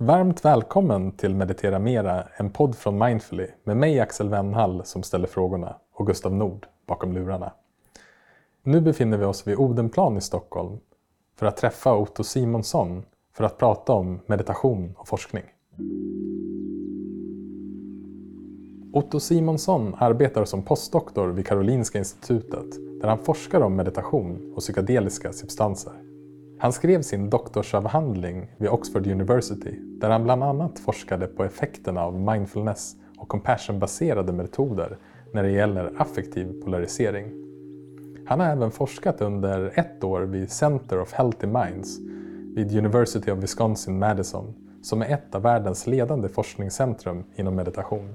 Varmt välkommen till Meditera Mera, en podd från Mindfully med mig Axel Wennhall som ställer frågorna och Gustav Nord bakom lurarna. Nu befinner vi oss vid Odenplan i Stockholm för att träffa Otto Simonsson för att prata om meditation och forskning. Otto Simonsson arbetar som postdoktor vid Karolinska institutet där han forskar om meditation och psykedeliska substanser. Han skrev sin doktorsavhandling vid Oxford University där han bland annat forskade på effekterna av mindfulness och compassionbaserade metoder när det gäller affektiv polarisering. Han har även forskat under ett år vid Center of Healthy Minds vid University of Wisconsin-Madison som är ett av världens ledande forskningscentrum inom meditation,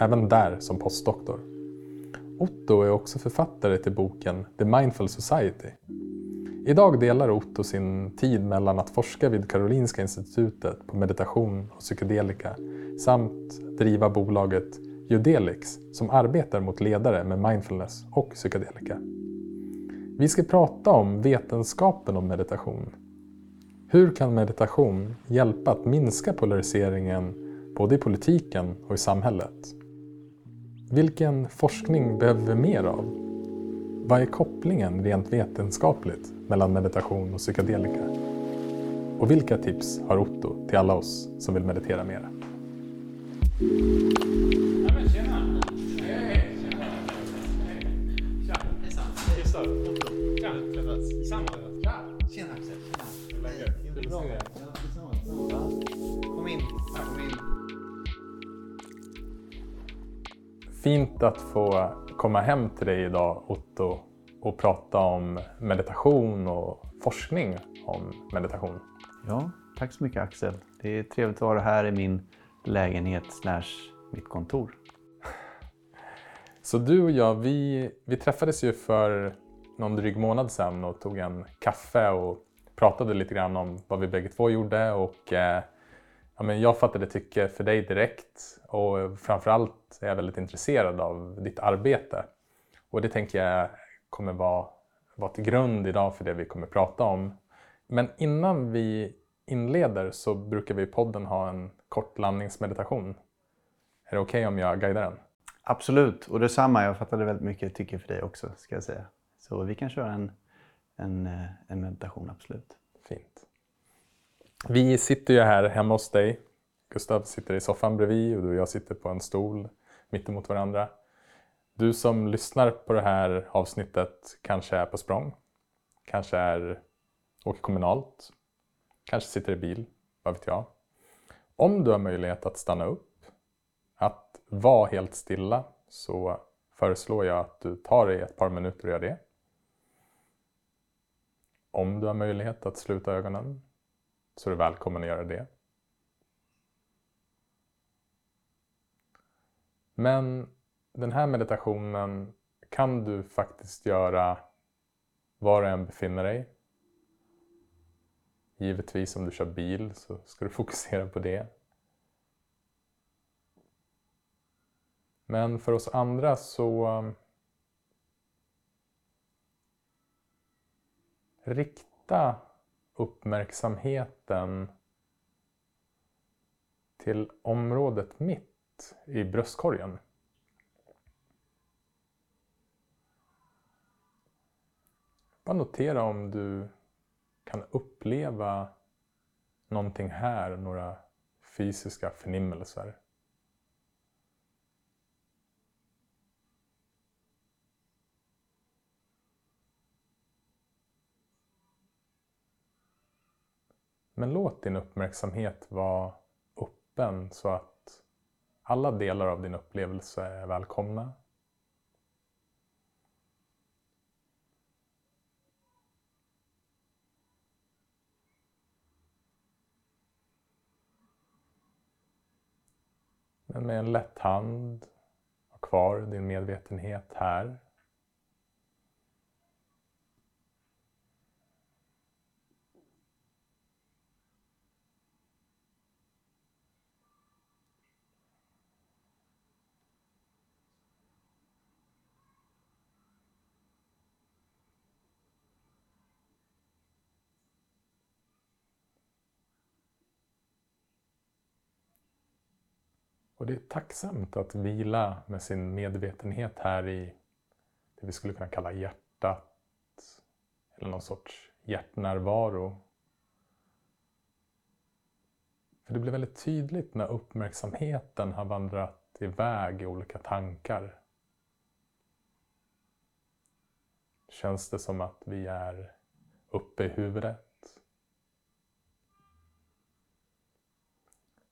även där som postdoktor. Otto är också författare till boken The Mindful Society Idag delar Otto sin tid mellan att forska vid Karolinska institutet på meditation och psykedelika samt driva bolaget Judelix som arbetar mot ledare med mindfulness och psykedelika. Vi ska prata om vetenskapen om meditation. Hur kan meditation hjälpa att minska polariseringen både i politiken och i samhället? Vilken forskning behöver vi mer av? Vad är kopplingen rent vetenskapligt mellan meditation och psykedelika? Och vilka tips har Otto till alla oss som vill meditera mera? Fint att få komma hem till dig idag Otto och prata om meditation och forskning om meditation. Ja, tack så mycket Axel. Det är trevligt att vara här i min lägenhet slash mitt kontor. Så du och jag, vi, vi träffades ju för någon dryg månad sedan och tog en kaffe och pratade lite grann om vad vi bägge två gjorde och eh, ja, men jag fattade tycke för dig direkt och framförallt är jag väldigt intresserad av ditt arbete. Och det tänker jag kommer vara, vara till grund idag för det vi kommer prata om. Men innan vi inleder så brukar vi i podden ha en kort landningsmeditation. Är det okej okay om jag guidar den? Absolut, och detsamma. Jag fattade väldigt mycket tycke för dig också, ska jag säga. Så vi kan köra en, en, eh, en meditation, absolut. Fint. Vi sitter ju här hemma hos dig. Gustav sitter i soffan bredvid och du och jag sitter på en stol mittemot varandra. Du som lyssnar på det här avsnittet kanske är på språng, kanske är, åker kommunalt, kanske sitter i bil, vad vet jag. Om du har möjlighet att stanna upp, att vara helt stilla, så föreslår jag att du tar dig ett par minuter och gör det. Om du har möjlighet att sluta ögonen så är du välkommen att göra det. Men den här meditationen kan du faktiskt göra var du än befinner dig. Givetvis om du kör bil så ska du fokusera på det. Men för oss andra så um, rikta uppmärksamheten till området mitt i bröstkorgen. Bara notera om du kan uppleva någonting här, några fysiska förnimmelser. Men låt din uppmärksamhet vara öppen så att alla delar av din upplevelse är välkomna. Men med en lätt hand ha kvar din medvetenhet här. Och det är tacksamt att vila med sin medvetenhet här i det vi skulle kunna kalla hjärtat. Eller någon sorts hjärtnärvaro. För det blir väldigt tydligt när uppmärksamheten har vandrat iväg i olika tankar. Känns det som att vi är uppe i huvudet?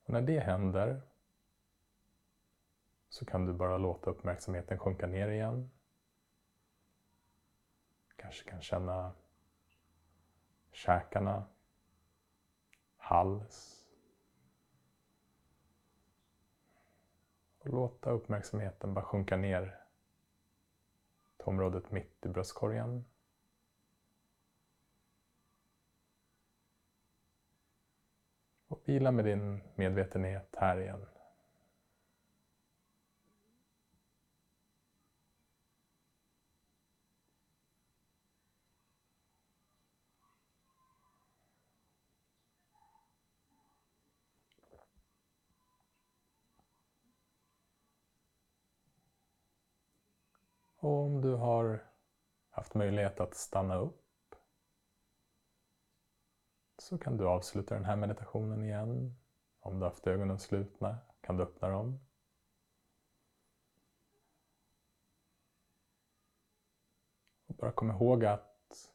Och när det händer så kan du bara låta uppmärksamheten sjunka ner igen. Kanske kan känna käkarna, hals. Och låta uppmärksamheten bara sjunka ner till området mitt i bröstkorgen. Och vila med din medvetenhet här igen. Och om du har haft möjlighet att stanna upp så kan du avsluta den här meditationen igen. Om du har haft ögonen slutna kan du öppna dem. Och bara kom ihåg att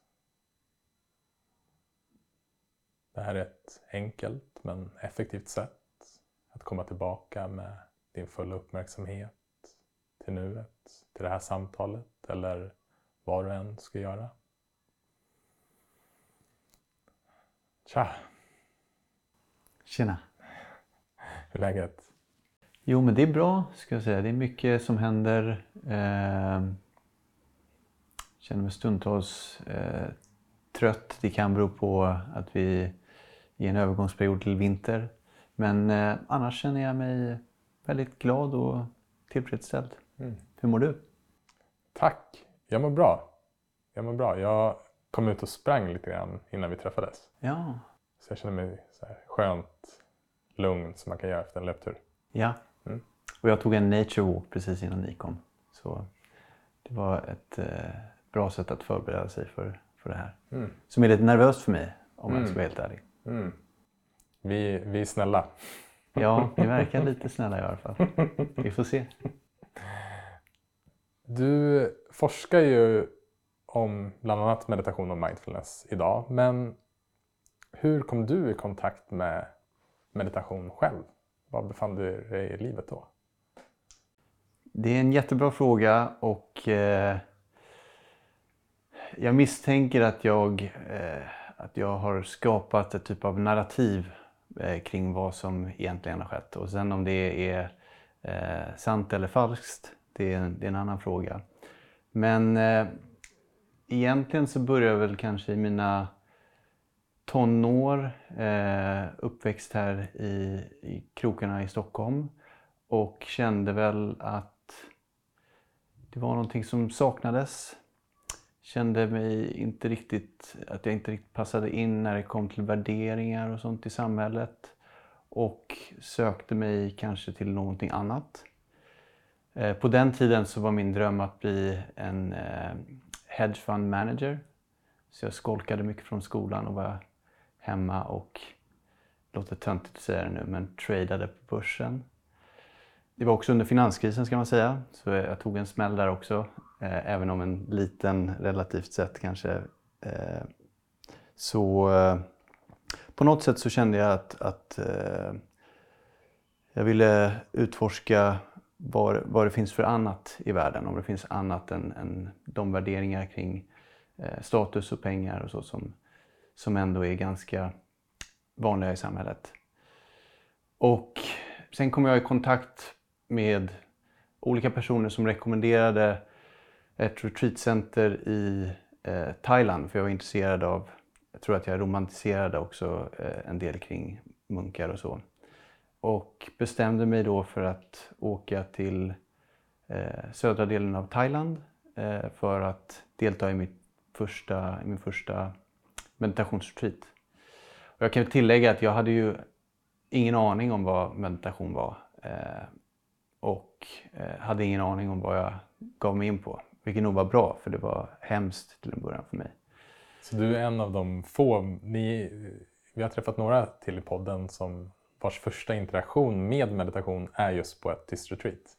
det här är ett enkelt men effektivt sätt att komma tillbaka med din fulla uppmärksamhet till nuet, till det här samtalet eller vad du än ska göra. Tja! Tjena! Hur är läget? Jo, men det är bra ska jag säga. Det är mycket som händer. Eh, känner mig stundtals eh, trött. Det kan bero på att vi är i en övergångsperiod till vinter. Men eh, annars känner jag mig väldigt glad och tillfredsställd. Mm. Hur mår du? Tack! Jag mår bra. Jag mår bra. Jag kom ut och sprang lite grann innan vi träffades. Ja. Så jag känner mig så här skönt lugn som man kan göra efter en löptur. Ja. Mm. Och jag tog en nature walk precis innan ni kom. Så det var ett eh, bra sätt att förbereda sig för, för det här. Mm. Som är lite nervöst för mig om jag Mm. ska vara helt ärlig. Mm. Vi, vi är snälla. Ja, ni verkar lite snälla i alla fall. Vi får se. Du forskar ju om bland annat meditation och mindfulness idag. Men hur kom du i kontakt med meditation själv? Var befann du dig i livet då? Det är en jättebra fråga och eh, jag misstänker att jag, eh, att jag har skapat ett typ av narrativ eh, kring vad som egentligen har skett. Och sen om det är eh, sant eller falskt, det är, en, det är en annan fråga. Men eh, egentligen så började jag väl kanske i mina tonår, eh, uppväxt här i, i krokarna i Stockholm och kände väl att det var någonting som saknades. Kände mig inte riktigt, att jag inte riktigt passade in när det kom till värderingar och sånt i samhället. Och sökte mig kanske till någonting annat. Eh, på den tiden så var min dröm att bli en eh, hedge fund manager. Så jag skolkade mycket från skolan och var hemma och, låter töntigt att säga det nu, men tradade på börsen. Det var också under finanskrisen ska man säga, så jag tog en smäll där också. Eh, även om en liten relativt sett kanske. Eh, så eh, på något sätt så kände jag att, att eh, jag ville utforska vad, vad det finns för annat i världen. Om det finns annat än, än de värderingar kring eh, status och pengar och så som, som ändå är ganska vanliga i samhället. Och sen kom jag i kontakt med olika personer som rekommenderade ett retreatcenter i eh, Thailand. För jag var intresserad av, jag tror att jag romantiserade också eh, en del kring munkar och så. Och bestämde mig då för att åka till eh, södra delen av Thailand eh, för att delta i, mitt första, i min första meditationsretreat. Och jag kan tillägga att jag hade ju ingen aning om vad meditation var. Eh, och eh, hade ingen aning om vad jag gav mig in på. Vilket nog var bra för det var hemskt till en början för mig. Så du är en av de få, ni, vi har träffat några till i podden som vars första interaktion med meditation är just på ett tyst retreat.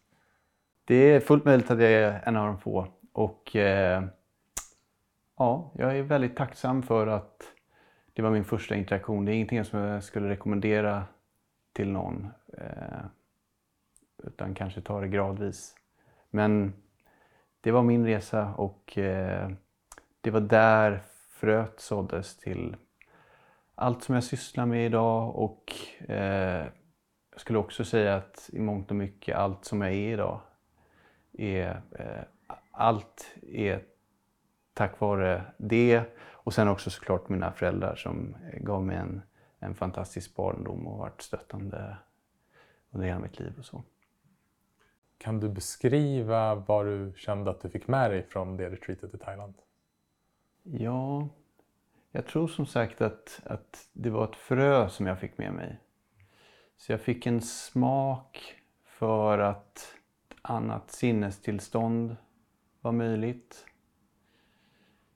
Det är fullt möjligt att jag är en av de få. Och eh, ja, jag är väldigt tacksam för att det var min första interaktion. Det är ingenting som jag skulle rekommendera till någon. Eh, utan kanske ta det gradvis. Men det var min resa och eh, det var där fröet såddes till allt som jag sysslar med idag och eh, jag skulle också säga att i mångt och mycket allt som jag är idag är eh, allt är tack vare det och sen också såklart mina föräldrar som gav mig en, en fantastisk barndom och varit stöttande under hela mitt liv och så. Kan du beskriva vad du kände att du fick med dig från det retreatet i Thailand? Ja, jag tror som sagt att, att det var ett frö som jag fick med mig. Så jag fick en smak för att ett annat sinnestillstånd var möjligt.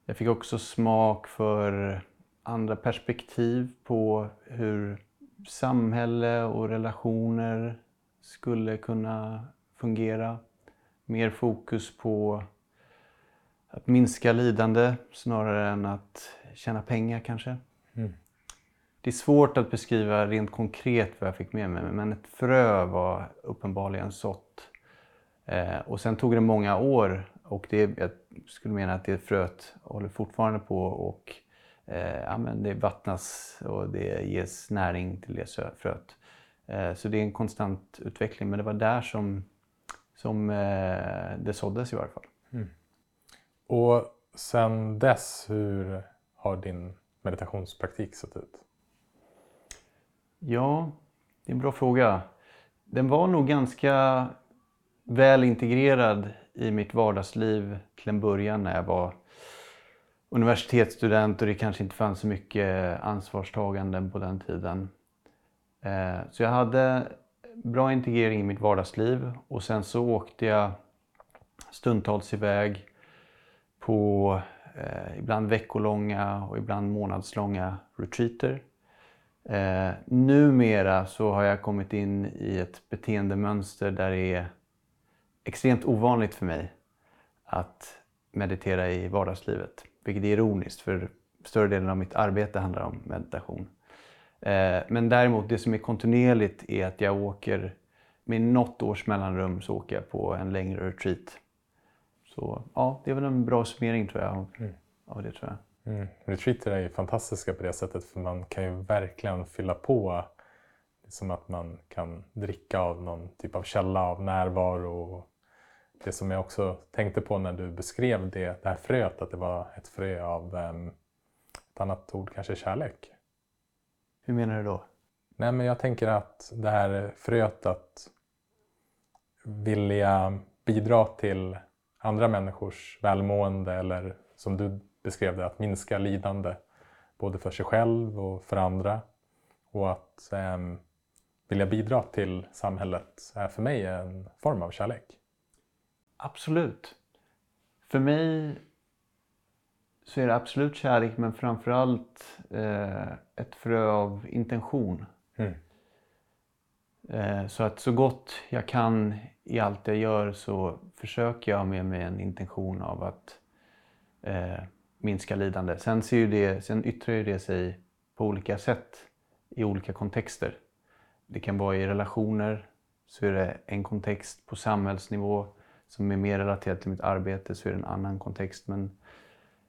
Jag fick också smak för andra perspektiv på hur samhälle och relationer skulle kunna fungera. Mer fokus på att minska lidande snarare än att tjäna pengar kanske. Mm. Det är svårt att beskriva rent konkret vad jag fick med mig men ett frö var uppenbarligen sått. Eh, och sen tog det många år och det, jag skulle mena att det fröet håller fortfarande på och eh, ja, men det vattnas och det ges näring till det fröet. Eh, så det är en konstant utveckling men det var där som, som eh, det såddes i varje fall. Mm. Och sen dess, hur har din meditationspraktik sett ut? Ja, det är en bra fråga. Den var nog ganska väl integrerad i mitt vardagsliv till en början när jag var universitetsstudent och det kanske inte fanns så mycket ansvarstaganden på den tiden. Eh, så jag hade bra integrering i mitt vardagsliv och sen så åkte jag stundtals iväg på eh, ibland veckolånga och ibland månadslånga retreater. Eh, numera så har jag kommit in i ett beteendemönster där det är extremt ovanligt för mig att meditera i vardagslivet. Vilket är ironiskt för större delen av mitt arbete handlar om meditation. Eh, men däremot det som är kontinuerligt är att jag åker med något års mellanrum så åker jag på en längre retreat så ja, det är väl en bra summering tror jag mm. av det tror jag. Mm. Retreater är ju fantastiska på det sättet för man kan ju verkligen fylla på. Det är som att man kan dricka av någon typ av källa av närvaro. Det som jag också tänkte på när du beskrev det, det här fröet, att det var ett frö av um, ett annat ord, kanske kärlek. Hur menar du då? Nej, men jag tänker att det här fröet att vilja bidra till andra människors välmående eller som du beskrev det, att minska lidande både för sig själv och för andra. Och att eh, vilja bidra till samhället är för mig en form av kärlek. Absolut. För mig så är det absolut kärlek men framförallt eh, ett frö av intention. Mm. Eh, så att så gott jag kan i allt jag gör så försöker jag med mig en intention av att eh, minska lidande. Sen, ser ju det, sen yttrar ju det sig på olika sätt i olika kontexter. Det kan vara i relationer, så är det en kontext på samhällsnivå som är mer relaterad till mitt arbete så är det en annan kontext. Men,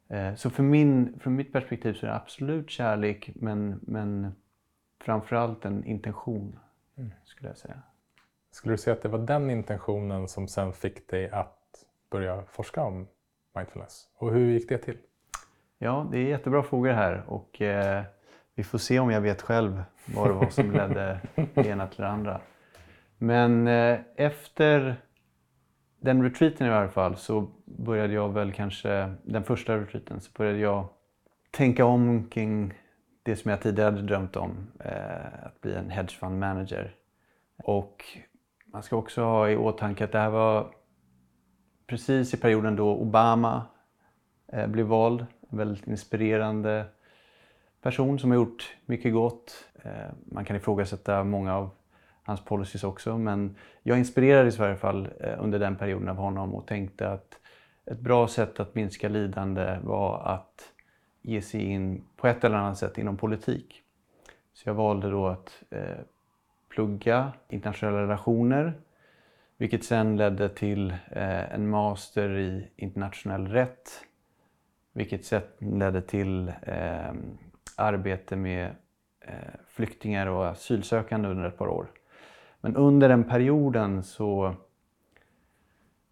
eh, så för min, från mitt perspektiv så är det absolut kärlek men, men framförallt en intention mm. skulle jag säga. Skulle du säga att det var den intentionen som sen fick dig att börja forska om mindfulness? Och hur gick det till? Ja, det är jättebra frågor här och eh, vi får se om jag vet själv vad det var som ledde det ena till det andra. Men eh, efter den retreaten i alla fall så började jag väl kanske, den första retreaten, så började jag tänka om kring det som jag tidigare hade drömt om, eh, att bli en hedgefund manager. Och man ska också ha i åtanke att det här var precis i perioden då Obama eh, blev vald. En väldigt inspirerande person som har gjort mycket gott. Eh, man kan ifrågasätta många av hans policies också men jag inspirerades i varje fall eh, under den perioden av honom och tänkte att ett bra sätt att minska lidande var att ge sig in på ett eller annat sätt inom politik. Så jag valde då att eh, plugga internationella relationer vilket sen ledde till eh, en master i internationell rätt vilket sen ledde till eh, arbete med eh, flyktingar och asylsökande under ett par år. Men under den perioden så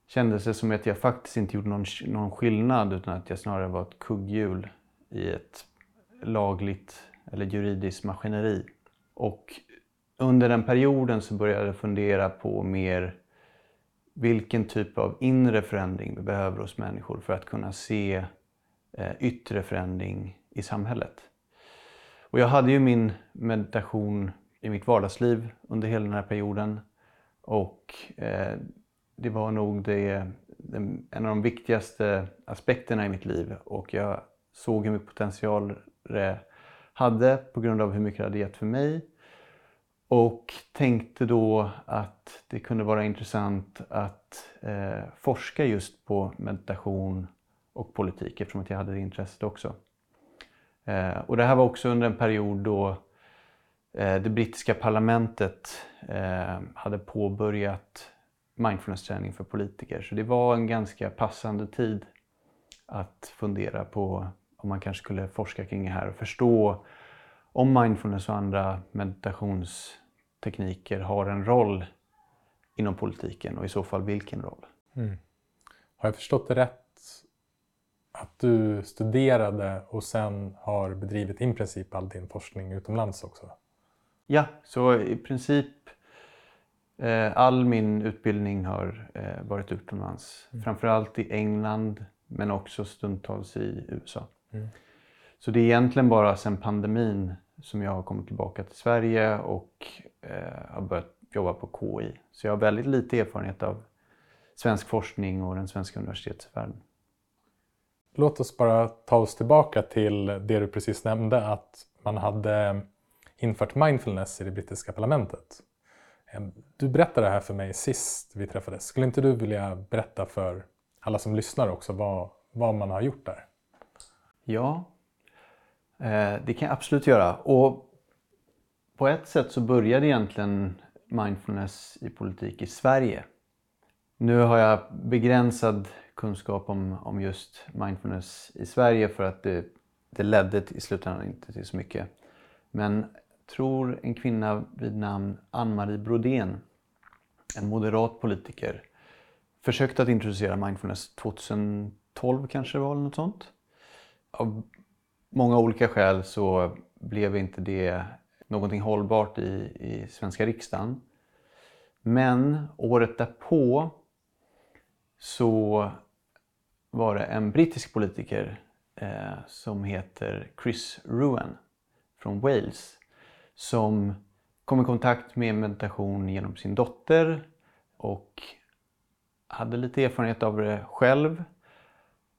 kändes det som att jag faktiskt inte gjorde någon, någon skillnad utan att jag snarare var ett kugghjul i ett lagligt eller juridiskt maskineri. Och under den perioden så började jag fundera på mer vilken typ av inre förändring vi behöver hos människor för att kunna se eh, yttre förändring i samhället. Och jag hade ju min meditation i mitt vardagsliv under hela den här perioden och eh, det var nog det, en av de viktigaste aspekterna i mitt liv och jag såg hur mycket potential det hade på grund av hur mycket det hade gett för mig. Och tänkte då att det kunde vara intressant att eh, forska just på meditation och politik eftersom att jag hade det intresset också. Eh, och det här var också under en period då eh, det brittiska parlamentet eh, hade påbörjat mindfulness-träning för politiker. Så det var en ganska passande tid att fundera på om man kanske skulle forska kring det här och förstå om mindfulness och andra meditationstekniker har en roll inom politiken och i så fall vilken roll. Mm. Har jag förstått det rätt att du studerade och sen har bedrivit i princip all din forskning utomlands också? Ja, så i princip eh, all min utbildning har eh, varit utomlands. Mm. Framförallt i England men också stundtals i USA. Mm. Så det är egentligen bara sedan pandemin som jag har kommit tillbaka till Sverige och eh, har börjat jobba på KI. Så jag har väldigt lite erfarenhet av svensk forskning och den svenska universitetsvärlden. Låt oss bara ta oss tillbaka till det du precis nämnde att man hade infört mindfulness i det brittiska parlamentet. Du berättade det här för mig sist vi träffades. Skulle inte du vilja berätta för alla som lyssnar också vad, vad man har gjort där? Ja, eh, Eh, det kan jag absolut göra. Och på ett sätt så började egentligen mindfulness i politik i Sverige. Nu har jag begränsad kunskap om, om just mindfulness i Sverige för att det, det ledde i slutändan inte till så mycket. Men tror en kvinna vid namn Ann-Marie Brodén, en moderat politiker, försökte att introducera mindfulness 2012 kanske det var eller något sånt. Av många olika skäl så blev inte det någonting hållbart i, i svenska riksdagen. Men året därpå så var det en brittisk politiker eh, som heter Chris Ruan från Wales som kom i kontakt med meditation genom sin dotter och hade lite erfarenhet av det själv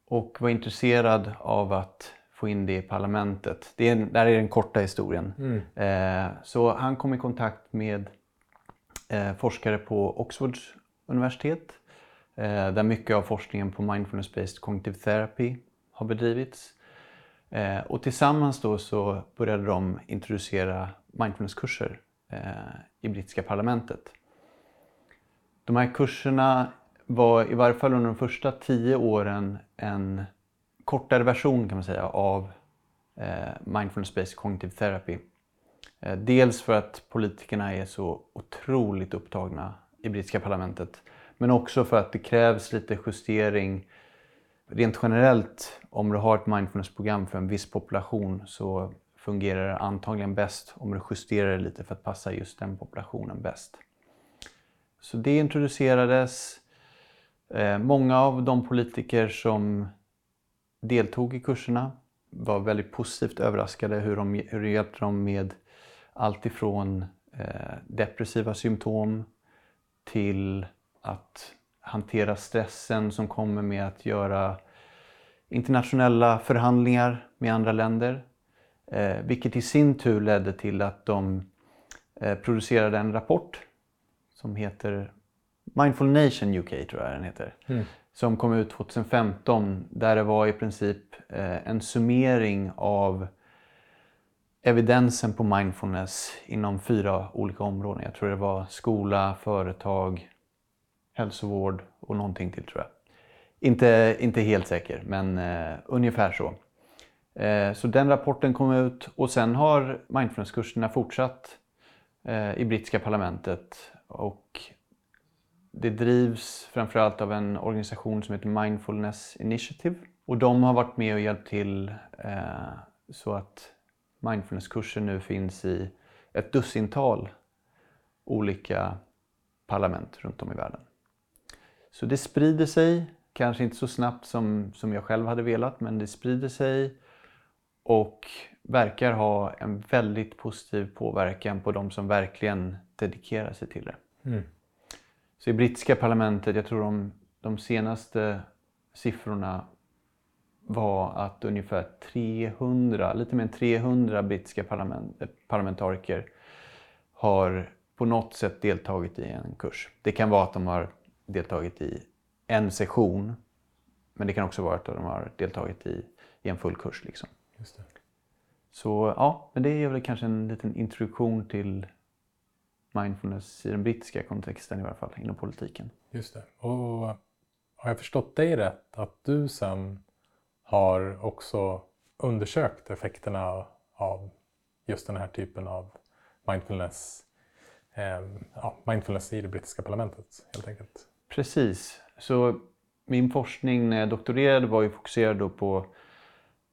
och var intresserad av att få in det i parlamentet. Det är, där är den korta historien. Mm. Eh, så han kom i kontakt med eh, forskare på Oxfords universitet eh, där mycket av forskningen på mindfulness-based cognitive therapy har bedrivits. Eh, och tillsammans då så började de introducera mindfulnesskurser eh, i brittiska parlamentet. De här kurserna var i varje fall under de första tio åren en kortare version kan man säga av eh, mindfulness-based cognitive therapy. Eh, dels för att politikerna är så otroligt upptagna i brittiska parlamentet men också för att det krävs lite justering. Rent generellt, om du har ett mindfulnessprogram för en viss population så fungerar det antagligen bäst om du justerar det lite för att passa just den populationen bäst. Så det introducerades. Eh, många av de politiker som deltog i kurserna var väldigt positivt överraskade hur, de, hur de hjälpte dem med allt ifrån eh, depressiva symptom till att hantera stressen som kommer med att göra internationella förhandlingar med andra länder. Eh, vilket i sin tur ledde till att de eh, producerade en rapport som heter Mindful Nation UK tror jag den heter. Mm. Som kom ut 2015 där det var i princip eh, en summering av evidensen på mindfulness inom fyra olika områden. Jag tror det var skola, företag, hälsovård och någonting till tror jag. Inte, inte helt säker, men eh, ungefär så. Eh, så den rapporten kom ut och sen har mindfulnesskurserna fortsatt eh, i brittiska parlamentet. Och det drivs framförallt av en organisation som heter Mindfulness Initiative. Och de har varit med och hjälpt till eh, så att mindfulnesskurser nu finns i ett dussintal olika parlament runt om i världen. Så det sprider sig, kanske inte så snabbt som, som jag själv hade velat, men det sprider sig och verkar ha en väldigt positiv påverkan på de som verkligen dedikerar sig till det. Mm. Så i brittiska parlamentet, jag tror de, de senaste siffrorna var att ungefär 300, lite mer än 300 brittiska parlament, parlamentariker har på något sätt deltagit i en kurs. Det kan vara att de har deltagit i en session, men det kan också vara att de har deltagit i, i en full kurs. Liksom. Så ja, men det är väl kanske en liten introduktion till mindfulness i den brittiska kontexten i alla fall, inom politiken. Just det. Och har jag förstått dig rätt att du sen har också undersökt effekterna av just den här typen av mindfulness, eh, ja, mindfulness i det brittiska parlamentet helt enkelt? Precis. Så min forskning när jag doktorerade var ju fokuserad på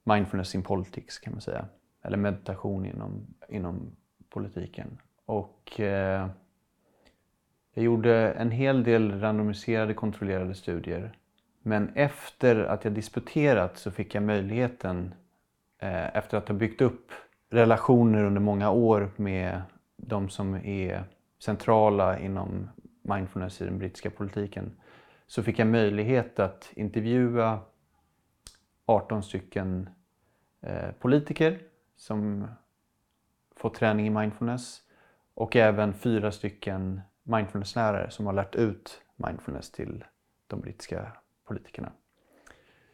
mindfulness in politics kan man säga. Eller meditation inom, inom politiken. Och eh, jag gjorde en hel del randomiserade kontrollerade studier. Men efter att jag disputerat så fick jag möjligheten, eh, efter att ha byggt upp relationer under många år med de som är centrala inom mindfulness i den brittiska politiken, så fick jag möjlighet att intervjua 18 stycken eh, politiker som fått träning i mindfulness och även fyra stycken mindfulnesslärare som har lärt ut mindfulness till de brittiska politikerna.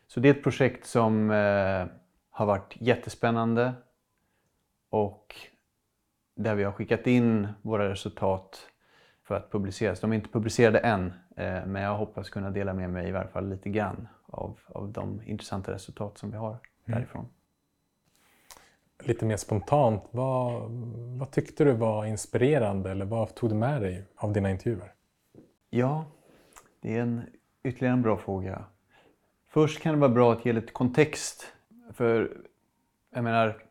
Så det är ett projekt som eh, har varit jättespännande och där vi har skickat in våra resultat för att publiceras. De är inte publicerade än, eh, men jag hoppas kunna dela med mig i varje fall lite grann av, av de intressanta resultat som vi har mm. därifrån. Lite mer spontant, vad, vad tyckte du var inspirerande eller vad tog du med dig av dina intervjuer? Ja, det är en, ytterligare en bra fråga. Först kan det vara bra att ge lite kontext. För jag menar,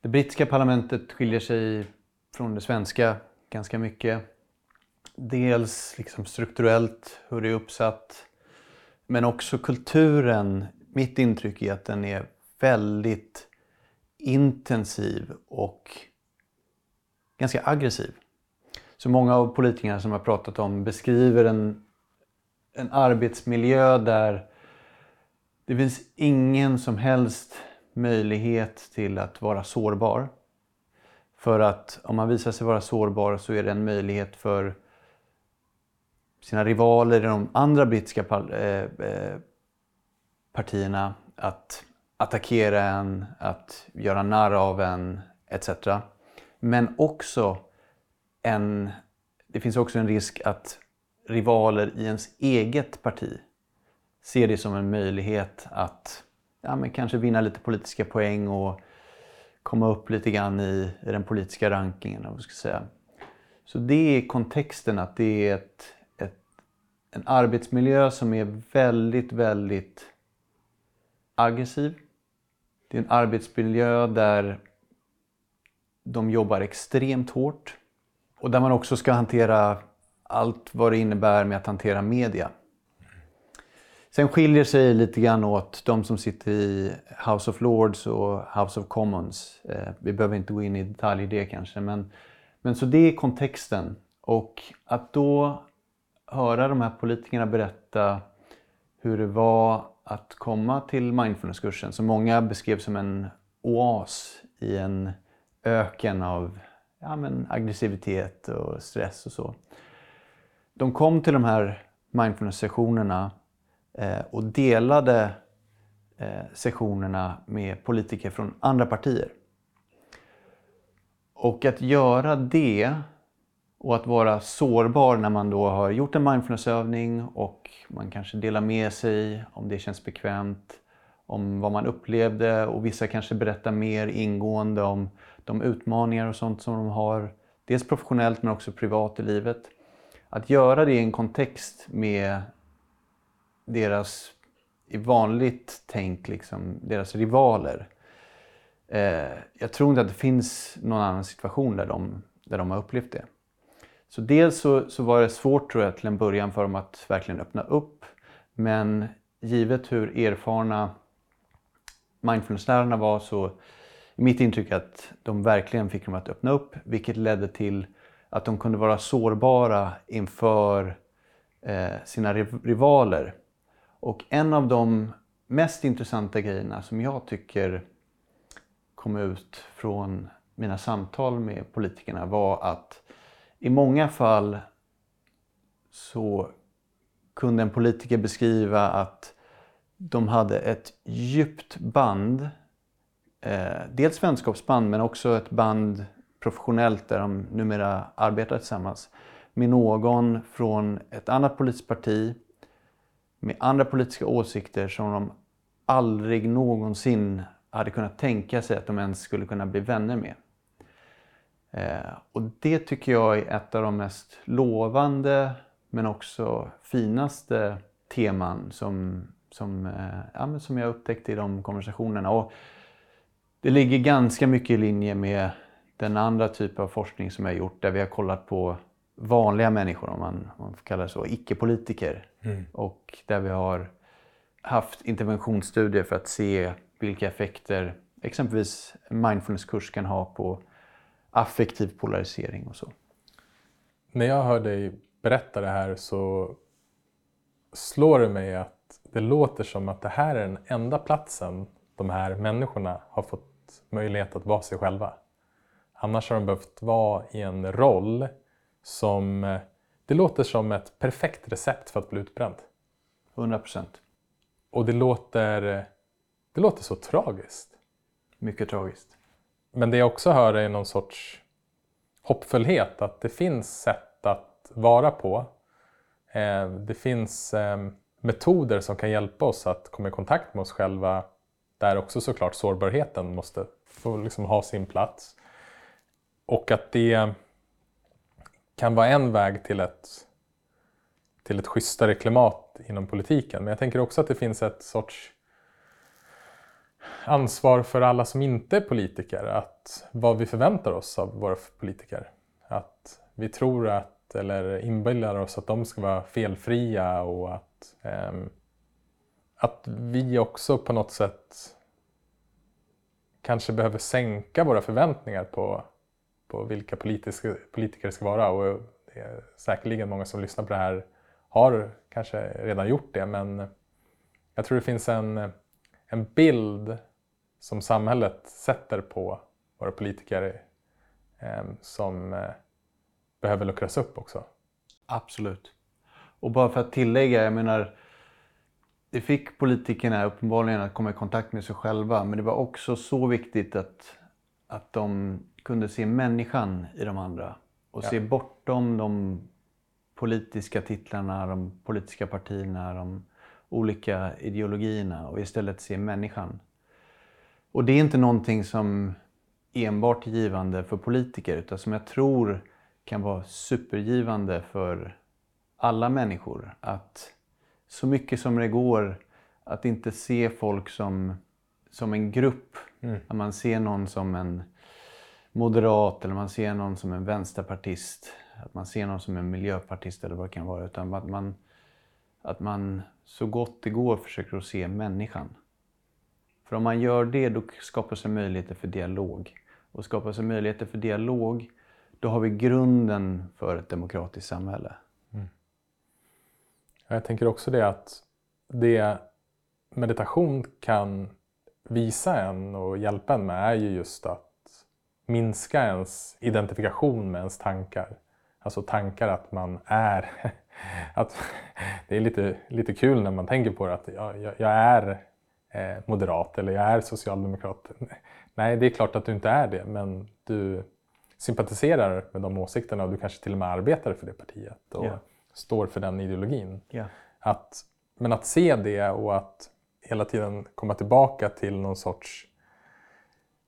det brittiska parlamentet skiljer sig från det svenska ganska mycket. Dels liksom strukturellt, hur det är uppsatt. Men också kulturen. Mitt intryck är att den är väldigt intensiv och ganska aggressiv. Så många av politikerna som jag pratat om beskriver en, en arbetsmiljö där det finns ingen som helst möjlighet till att vara sårbar. För att om man visar sig vara sårbar så är det en möjlighet för sina rivaler i de andra brittiska eh, eh, partierna att attackera en, att göra narr av en etc. Men också en, det finns också en risk att rivaler i ens eget parti ser det som en möjlighet att ja, men kanske vinna lite politiska poäng och komma upp lite grann i, i den politiska rankingen. Vad ska säga. Så det är kontexten att det är ett, ett, en arbetsmiljö som är väldigt, väldigt aggressiv. Det är en arbetsmiljö där de jobbar extremt hårt och där man också ska hantera allt vad det innebär med att hantera media. Sen skiljer sig lite grann åt de som sitter i House of Lords och House of Commons. Eh, vi behöver inte gå in i detalj i det kanske men, men så det är kontexten. Och att då höra de här politikerna berätta hur det var att komma till mindfulnesskursen som många beskrev som en oas i en öken av ja, men aggressivitet och stress och så. De kom till de här mindfulness-sessionerna eh, och delade eh, sessionerna med politiker från andra partier. Och att göra det och att vara sårbar när man då har gjort en mindfulnessövning och man kanske delar med sig om det känns bekvämt om vad man upplevde och vissa kanske berättar mer ingående om de utmaningar och sånt som de har. Dels professionellt men också privat i livet. Att göra det i en kontext med deras, i vanligt tänk, liksom, deras rivaler. Eh, jag tror inte att det finns någon annan situation där de, där de har upplevt det. Så dels så, så var det svårt tror jag till en början för dem att verkligen öppna upp. Men givet hur erfarna mindfulnesslärarna var så mitt intryck är att de verkligen fick dem att öppna upp vilket ledde till att de kunde vara sårbara inför eh, sina rivaler. Och en av de mest intressanta grejerna som jag tycker kom ut från mina samtal med politikerna var att i många fall så kunde en politiker beskriva att de hade ett djupt band. Eh, dels vänskapsband men också ett band professionellt där de numera arbetar tillsammans. Med någon från ett annat politiskt parti med andra politiska åsikter som de aldrig någonsin hade kunnat tänka sig att de ens skulle kunna bli vänner med. Eh, och det tycker jag är ett av de mest lovande men också finaste teman som, som, eh, ja, som jag upptäckte i de konversationerna. Och det ligger ganska mycket i linje med den andra typen av forskning som jag gjort där vi har kollat på vanliga människor, om man, om man får kalla det så, icke-politiker. Mm. Och där vi har haft interventionsstudier för att se vilka effekter exempelvis mindfulnesskurs kan ha på affektiv polarisering och så. När jag hör dig berätta det här så slår det mig att det låter som att det här är den enda platsen de här människorna har fått möjlighet att vara sig själva. Annars har de behövt vara i en roll som... Det låter som ett perfekt recept för att bli utbränd. 100 procent. Och det låter, det låter så tragiskt. Mycket tragiskt. Men det jag också hör är någon sorts hoppfullhet, att det finns sätt att vara på. Eh, det finns ehm, metoder som kan hjälpa oss att komma i kontakt med oss själva där också såklart sårbarheten måste få liksom ha sin plats. Och att det kan vara en väg till ett, till ett schysstare klimat inom politiken. Men jag tänker också att det finns ett sorts ansvar för alla som inte är politiker. Att vad vi förväntar oss av våra politiker. Att vi tror att, eller inbillar oss att de ska vara felfria och att, eh, att vi också på något sätt kanske behöver sänka våra förväntningar på, på vilka politiska, politiker ska vara. Och det är säkerligen många som lyssnar på det här har kanske redan gjort det men jag tror det finns en, en bild som samhället sätter på våra politiker eh, som eh, behöver luckras upp också. Absolut. Och bara för att tillägga, jag menar det fick politikerna uppenbarligen att komma i kontakt med sig själva men det var också så viktigt att, att de kunde se människan i de andra och ja. se bortom de politiska titlarna, de politiska partierna, de olika ideologierna och istället se människan. Och det är inte någonting som enbart är givande för politiker utan som jag tror kan vara supergivande för alla människor. Att så mycket som det går att inte se folk som, som en grupp. Mm. Att man ser någon som en moderat eller man ser någon som en vänsterpartist. Att man ser någon som en miljöpartist eller vad det kan vara. Utan att man, att man så gott det går försöker att se människan. För om man gör det då skapas det möjligheter för dialog. Och skapas det möjligheter för dialog då har vi grunden för ett demokratiskt samhälle. Mm. Jag tänker också det att det meditation kan visa en och hjälpa en med är ju just att minska ens identifikation med ens tankar. Alltså tankar att man är... Att det är lite, lite kul när man tänker på det att jag, jag, jag är eh, moderat eller jag är socialdemokrat. Nej, det är klart att du inte är det, men du sympatiserar med de åsikterna och du kanske till och med arbetar för det partiet och Ja. står för den ideologin. Ja. Att, men att se det och att hela tiden komma tillbaka till någon sorts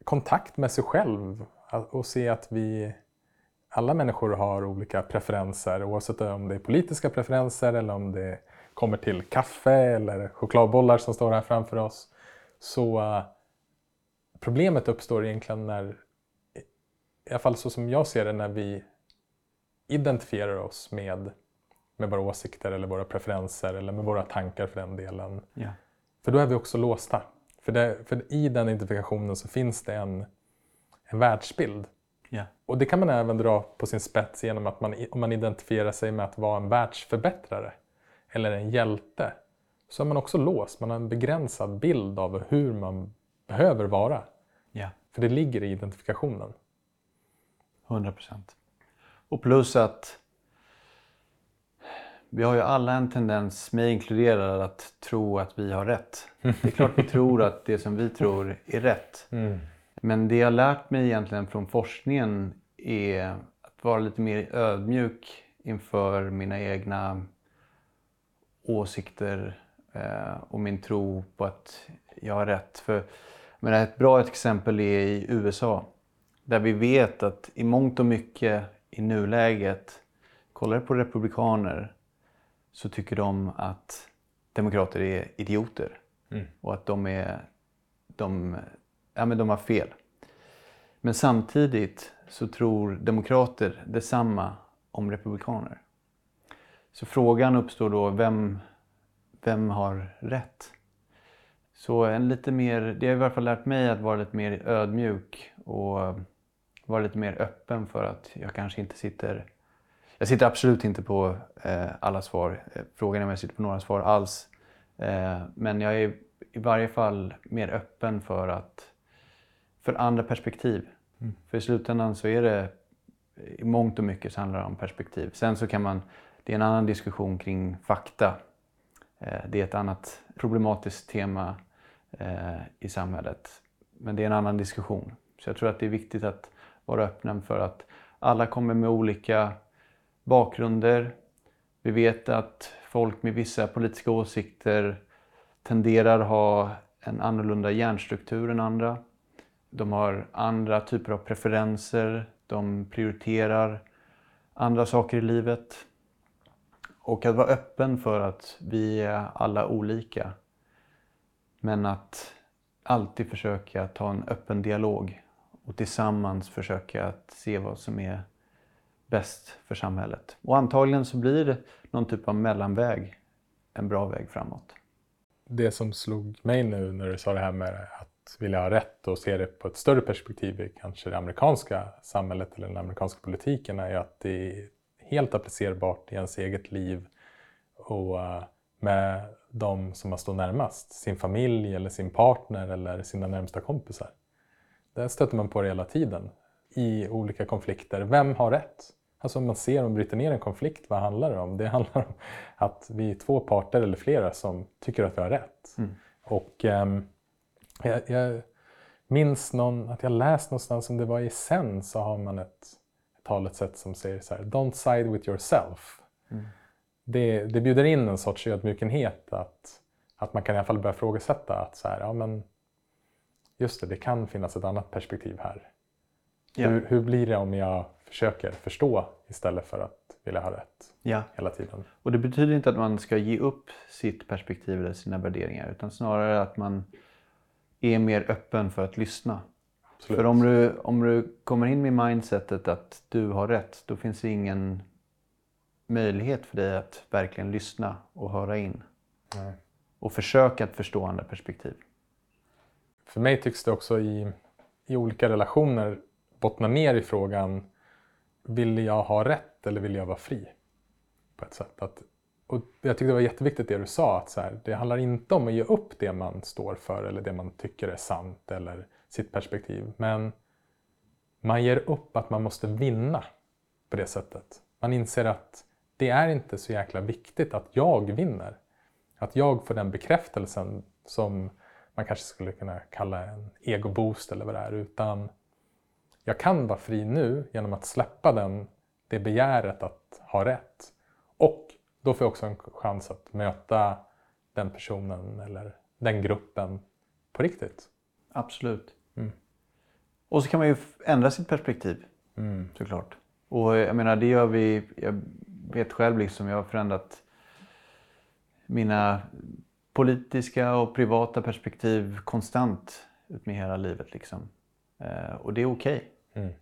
kontakt med sig själv och se att vi alla människor har olika preferenser oavsett om det är politiska preferenser eller om det kommer till kaffe eller chokladbollar som står här framför oss. Så eh, problemet uppstår egentligen när, i alla fall så som jag ser det, när vi identifierar oss med, med våra åsikter eller våra preferenser eller med våra tankar för den delen. Ja. För då är vi också låsta. För, det, för i den identifikationen så finns det en, en världsbild. Ja. Och det kan man även dra på sin spets genom att man, om man identifierar sig med att vara en världsförbättrare eller en hjälte så är man också låst. Man har en begränsad bild av hur man behöver vara. Ja. För det ligger i identifikationen. 100 procent. Och plus att vi har ju alla en tendens, mig inkluderad, att tro att vi har rätt. Det är klart vi tror att det som vi tror är rätt. Men det jag lärt mig egentligen från forskningen är att vara lite mer ödmjuk inför mina egna åsikter eh, och min tro på att jag har rätt. För, men ett bra exempel är i USA. Där vi vet att i mångt och mycket i nuläget, kollar du på republikaner så tycker de att demokrater är idioter. Och att de, är, de, ja, men de har fel. Men samtidigt så tror demokrater detsamma om republikaner. Så frågan uppstår då, vem, vem har rätt? Så en lite mer, det har i alla fall lärt mig att vara lite mer ödmjuk och vara lite mer öppen för att jag kanske inte sitter... Jag sitter absolut inte på eh, alla svar. Eh, frågan är om jag sitter på några svar alls. Eh, men jag är i varje fall mer öppen för att för andra perspektiv. För i slutändan så är det i mångt och mycket så handlar det om perspektiv. Sen så kan man, det är en annan diskussion kring fakta. Eh, Det är ett annat problematiskt tema eh, i samhället. Men det är en annan diskussion. Så jag tror att det är viktigt att vara öppna för att alla kommer med olika bakgrunder. Vi vet att folk med vissa politiska åsikter tenderar att ha en annorlunda hjärnstruktur än andra. De har andra typer av preferenser. De prioriterar andra saker i livet. Och att vara öppen för att vi är alla olika. Men att alltid försöka ta en öppen dialog och tillsammans försöka att se vad som är bäst för samhället. Och antagligen så blir någon typ av mellanväg en bra väg framåt. Det som slog mig nu när du sa det här med att vilja ha rätt och se det på ett större perspektiv i kanske det amerikanska samhället eller den amerikanska politiken är ju att det är helt applicerbart i ens eget liv och eh, med de som man står närmast. Sin familj eller sin partner eller sina närmsta kompisar. Där stöter man på det hela tiden i olika konflikter. Vem har rätt? Alltså om man ser och bryter ner en konflikt, vad handlar det om? Det handlar om att vi är två parter eller flera som tycker att vi har rätt. Och ehm, jag, jag minns någon, att jag läst någonstans, om det var i Zen, så har man ett, ett talesätt som säger så här, Don't side with yourself. Det, det bjuder in en sorts ödmjukenhet att, att man kan i alla fall börja frågasätta att så här, ja men just det, det kan finnas ett annat perspektiv här. Ja. Hur, hur blir det om jag försöker förstå istället för att vilja ha rätt Ja. hela tiden? Och det betyder inte att man ska ge upp sitt perspektiv eller sina värderingar utan snarare att man är mer öppen för att lyssna. Absolut. För om du, om du kommer in med mindsetet att du har rätt, då finns det ingen möjlighet för dig att verkligen lyssna och höra in. Nej. Och försöka att förstå andra perspektiv. För mig tycks det också i, i olika relationer bottna ner i frågan vill jag ha rätt eller vill jag vara fri? På ett sätt. Att och jag tyckte det var jätteviktigt det du sa, att så här, det handlar inte om att ge upp det man står för eller det man tycker är sant eller sitt perspektiv. Men man ger upp att man måste vinna på det sättet. Man inser att det är inte så jäkla viktigt att jag vinner. Att jag får den bekräftelsen som man kanske skulle kunna kalla en egoboost eller vad det är. Utan jag kan vara fri nu genom att släppa den, det begäret att ha rätt. Och då får jag också en chans att möta den personen eller den gruppen på riktigt. Absolut. Mm. Och så kan man ju ändra sitt perspektiv mm. såklart. Och jag menar det gör vi, jag vet själv liksom, jag har förändrat mina politiska och privata perspektiv konstant ut med hela livet. Liksom. Eh, och det är okej. Okay. Mm.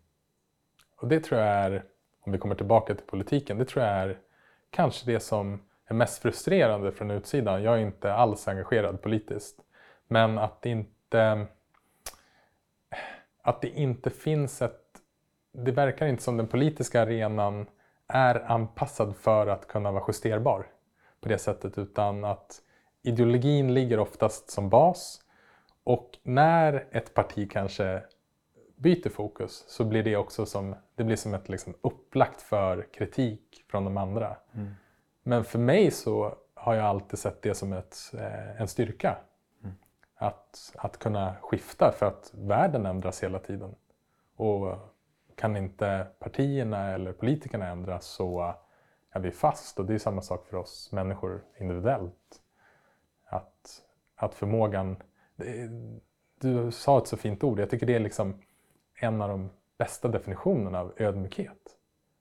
Och det tror jag är, om vi kommer tillbaka till politiken, det tror jag är kanske det som är mest frustrerande från utsidan. Jag är inte alls engagerad politiskt. Men att det inte, att det inte finns ett... Det verkar inte som den politiska arenan är anpassad för att kunna vara justerbar på det sättet utan att ideologin ligger oftast som bas och när ett parti kanske byter fokus så blir det också som, det blir som ett liksom upplagt för kritik från de andra. Mm. Men för mig så har jag alltid sett det som ett, eh, en styrka. Mm. Att, att kunna skifta för att världen ändras hela tiden. Och kan inte partierna eller politikerna ändras så är vi fast och det är samma sak för oss människor individuellt. Att, att förmågan, du sa ett så fint ord, jag tycker det är liksom en av de bästa definitionerna av ödmjukhet.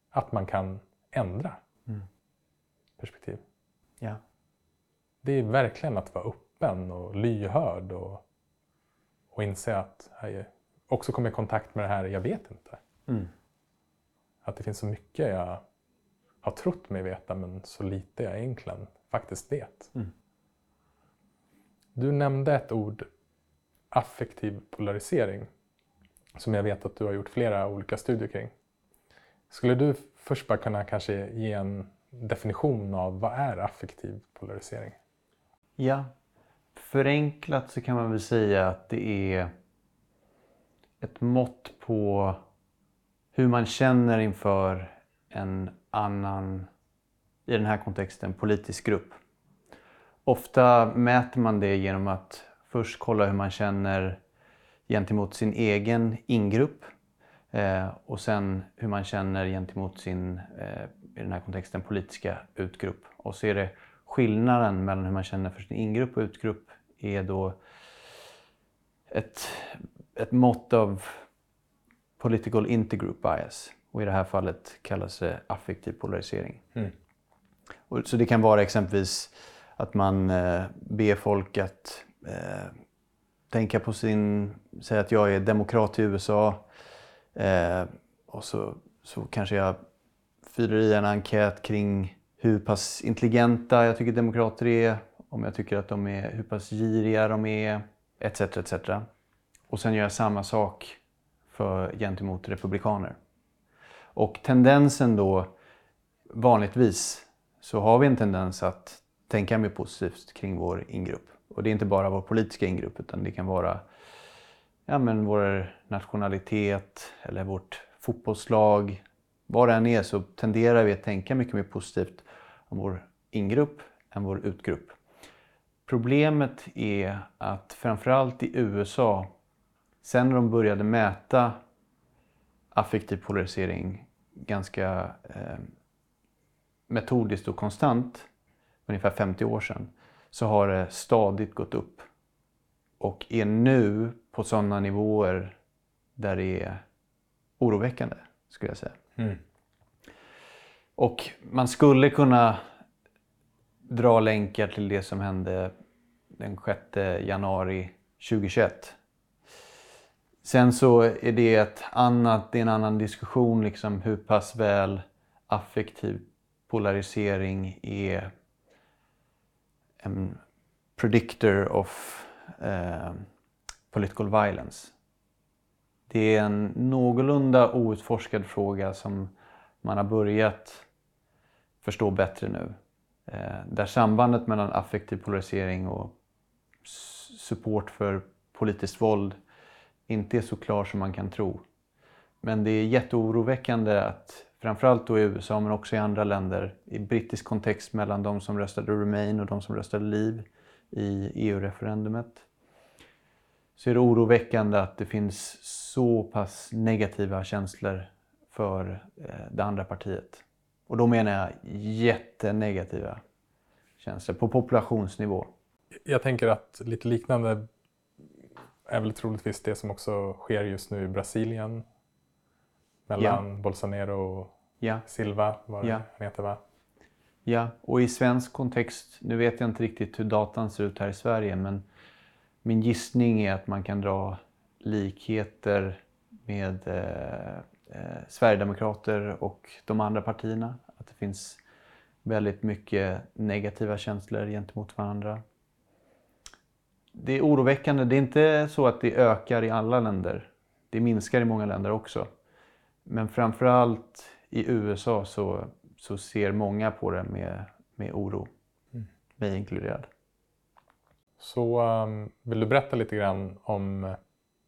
Att man kan ändra mm. perspektiv. Ja. Det är verkligen att vara öppen och lyhörd och, och inse att jag också kommer i kontakt med det här, jag vet inte. Mm. Att det finns så mycket jag har trott mig veta men så lite jag egentligen faktiskt vet. Mm. Du nämnde ett ord, affektiv polarisering, som jag vet att du har gjort flera olika studier kring. Skulle du först bara kunna kanske ge en definition av vad är affektiv polarisering? Ja, förenklat så kan man väl säga att det är ett mått på hur man känner inför en annan, i den här kontexten, politisk grupp. Ofta mäter man det genom att först kolla hur man känner gentemot sin egen ingrupp eh, och sen hur man känner gentemot sin, eh, i den här kontexten, politiska utgrupp. Och så är det skillnaden mellan hur man känner för sin ingrupp och utgrupp är då ett, ett mått av political intergroup bias. Och i det här fallet kallas det affektiv polarisering. Mm. Och, så det kan vara exempelvis att man eh, ber folk att eh, tänka på sin, säga att jag är demokrat i USA eh, och så, så kanske jag fyller i en enkät kring hur pass intelligenta jag tycker demokrater är, om jag tycker att de är, hur pass giriga de är, etc. etc. Och sen gör jag samma sak för, gentemot republikaner. Och tendensen då, vanligtvis, så har vi en tendens att tänka mer positivt kring vår ingrupp. Och det är inte bara vår politiska ingrupp utan det kan vara ja, men vår nationalitet eller vårt fotbollslag. Vad det än är så tenderar vi att tänka mycket mer positivt om vår ingrupp än vår utgrupp. Problemet är att framförallt i USA, sen när de började mäta affektiv polarisering ganska eh, metodiskt och konstant, ungefär 50 år sedan, så har det stadigt gått upp. Och är nu på sådana nivåer där det är oroväckande, skulle jag säga. Mm. Och man skulle kunna dra länkar till det som hände den 6 januari 2021. Sen så är det ett annat, det är en annan diskussion liksom hur pass väl affektiv polarisering är en predictor of eh, political violence. Det är en någorlunda outforskad fråga som man har börjat förstå bättre nu. Eh, där sambandet mellan affektiv polarisering och support för politiskt våld inte är så klar som man kan tro. Men det är jätteoroväckande att framförallt då i USA men också i andra länder i brittisk kontext mellan de som röstade Remain och de som röstade Leave i EU-referendumet så är det oroväckande att det finns så pass negativa känslor för eh, det andra partiet. Och då menar jag jättenegativa känslor på populationsnivå. Jag tänker att lite liknande är väl troligtvis det som också sker just nu i Brasilien. Mellan ja. Bolsonaro och ja. Silva, vad ja. han heter va? Ja, och i svensk kontext, nu vet jag inte riktigt hur datan ser ut här i Sverige, men min gissning är att man kan dra likheter med eh, eh, Sverigedemokrater och de andra partierna. Att det finns väldigt mycket negativa känslor gentemot varandra. Det är oroväckande. Det är inte så att det ökar i alla länder. Det minskar i många länder också. Men framförallt i USA så, så ser många på det med, med oro. Mm. Mig inkluderad. Så um, vill du berätta lite grann om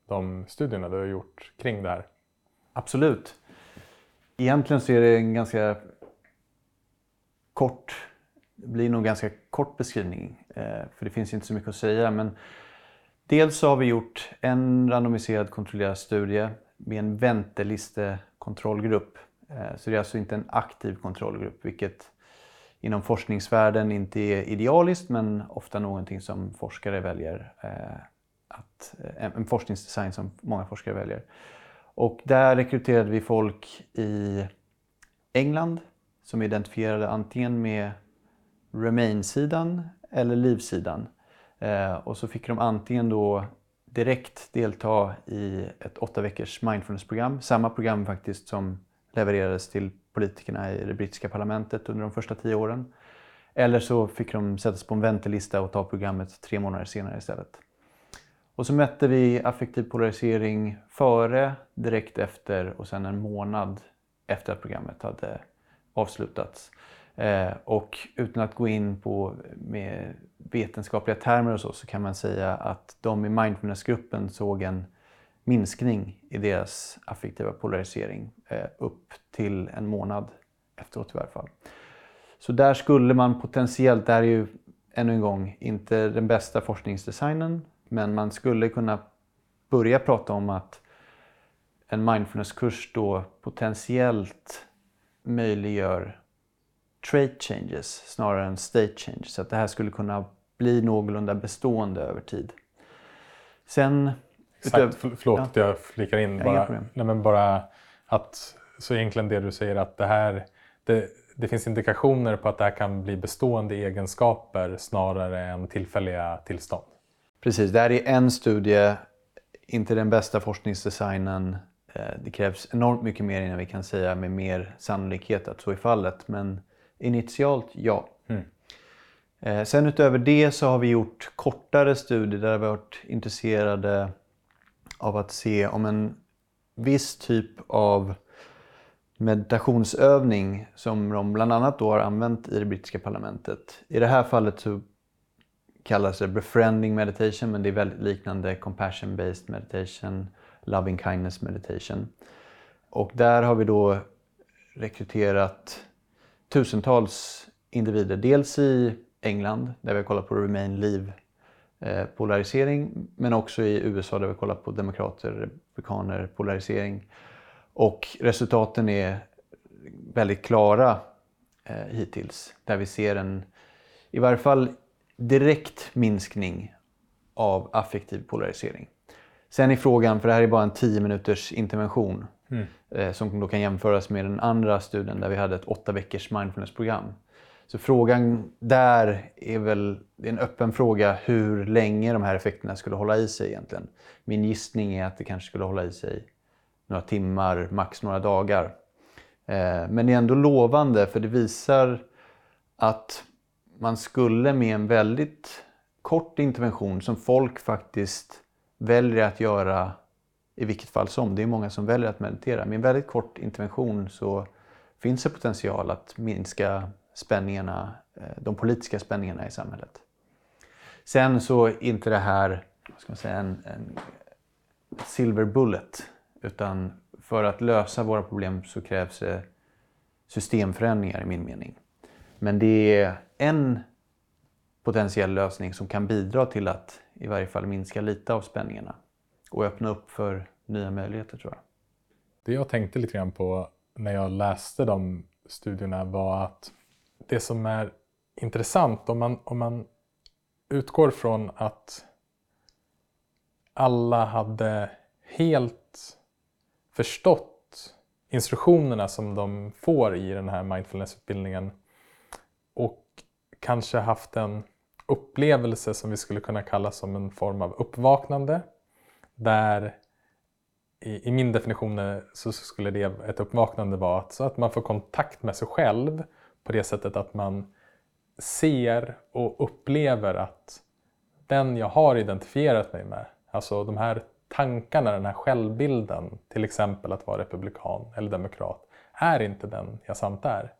de studierna du har gjort kring det här? Absolut. Egentligen så är det en ganska kort, det blir nog ganska kort beskrivning eh, för det finns inte så mycket att säga. Men dels så har vi gjort en randomiserad kontrollerad studie med en väntelistekontrollgrupp. Eh, så det är alltså inte en aktiv kontrollgrupp vilket inom forskningsvärlden inte är idealiskt men ofta någonting som forskare väljer. Eh, att, eh, en forskningsdesign som många forskare väljer. Och där rekryterade vi folk i England som identifierade antingen med Remain-sidan eller Leave-sidan. Och så fick de antingen då direkt delta i ett åtta veckors mindfulnessprogram. Samma program faktiskt som levererades till politikerna i det brittiska parlamentet under de första tio åren. Eller så fick de sättas på en väntelista och ta programmet tre månader senare istället. Och så mätte vi affektiv polarisering före, direkt efter och sen en månad efter att programmet hade avslutats. Eh, och utan att gå in på med vetenskapliga termer och så, så kan man säga att de i mindfulnessgruppen såg en minskning i deras affektiva polarisering eh, upp till en månad efteråt i varje fall. Så där skulle man potentiellt, det här är ju ännu en gång inte den bästa forskningsdesignen, men man skulle kunna börja prata om att en mindfulnesskurs då potentiellt möjliggör trait changes snarare än state changes. Så att det här skulle kunna bli någorlunda bestående över tid. Sen... Exakt, utöver, förlåt att jag flikar in. Bara, nej, men bara att, så egentligen det du säger att det här det, det finns indikationer på att det här kan bli bestående egenskaper snarare än tillfälliga tillstånd. Precis, det här är en studie, inte den bästa forskningsdesignen. Eh, det krävs enormt mycket mer innan vi kan säga med mer sannolikhet att så är fallet. Men initialt, ja. Mm. Eh, sen utöver det så har vi gjort kortare studier där vi har varit intresserade av att se om en viss typ av meditationsövning som de bland annat då har använt i det brittiska parlamentet. I det här fallet så kallas det befriending meditation men det är väldigt liknande compassion based meditation, loving kindness meditation. Och där har vi då rekryterat tusentals individer. Dels i England där vi har kollat på Remain leave” eh, polarisering. men också i USA där vi har kollat på demokrater, republikaner polarisering. Och resultaten är väldigt klara eh, hittills där vi ser en i varje fall direkt minskning av affektiv polarisering. Sen är frågan, för det här är bara en 10 minuters intervention mm. Eh, som då kan jämföras med den andra studien där vi hade ett 8 veckors mindfulnessprogram. Så frågan där är väl det är en öppen fråga hur länge de här effekterna skulle hålla i sig egentligen. Min gissning är att det kanske skulle hålla i sig några timmar, max några dagar. Eh, men det är ändå lovande för det visar att man skulle med en väldigt kort intervention som folk faktiskt väljer att göra i vilket fall som. Det är många som väljer att meditera. Med en väldigt kort intervention så finns det potential att minska spänningarna, eh, de politiska spänningarna i samhället. Sen så är inte det här vad ska man säga, en, en silver bullet. Utan för att lösa våra problem så krävs det systemförändringar i min mening. Men det är en potentiell lösning som kan bidra till att i varje fall minska lite av spänningarna och öppna upp för nya möjligheter tror jag. Det jag tänkte lite grann på när jag läste de studierna var att det som är intressant om man, om man utgår från att alla hade helt förstått instruktionerna som de får i den här mindfulnessutbildningen och kanske haft en upplevelse som vi skulle kunna kalla som en form av uppvaknande. Där i, i min definition så skulle det, ett uppvaknande vara att, så att man får kontakt med sig själv på det sättet att man ser och upplever att den jag har identifierat mig med, alltså de här tankarna, den här självbilden, till exempel att vara republikan eller demokrat, är inte den jag samt är.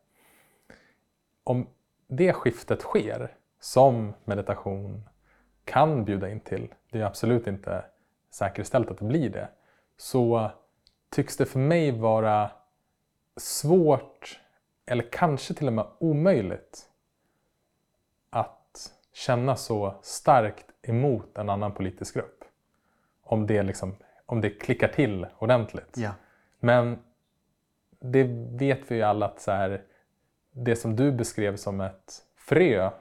Om det skiftet sker, som meditation kan bjuda in till, det är absolut inte säkerställt att det blir det, så tycks det för mig vara svårt, eller kanske till och med omöjligt, att känna så starkt emot en annan politisk grupp. Om det, liksom, om det klickar till ordentligt. Ja. Men det vet vi ju alla att så här, det som du beskrev som ett frö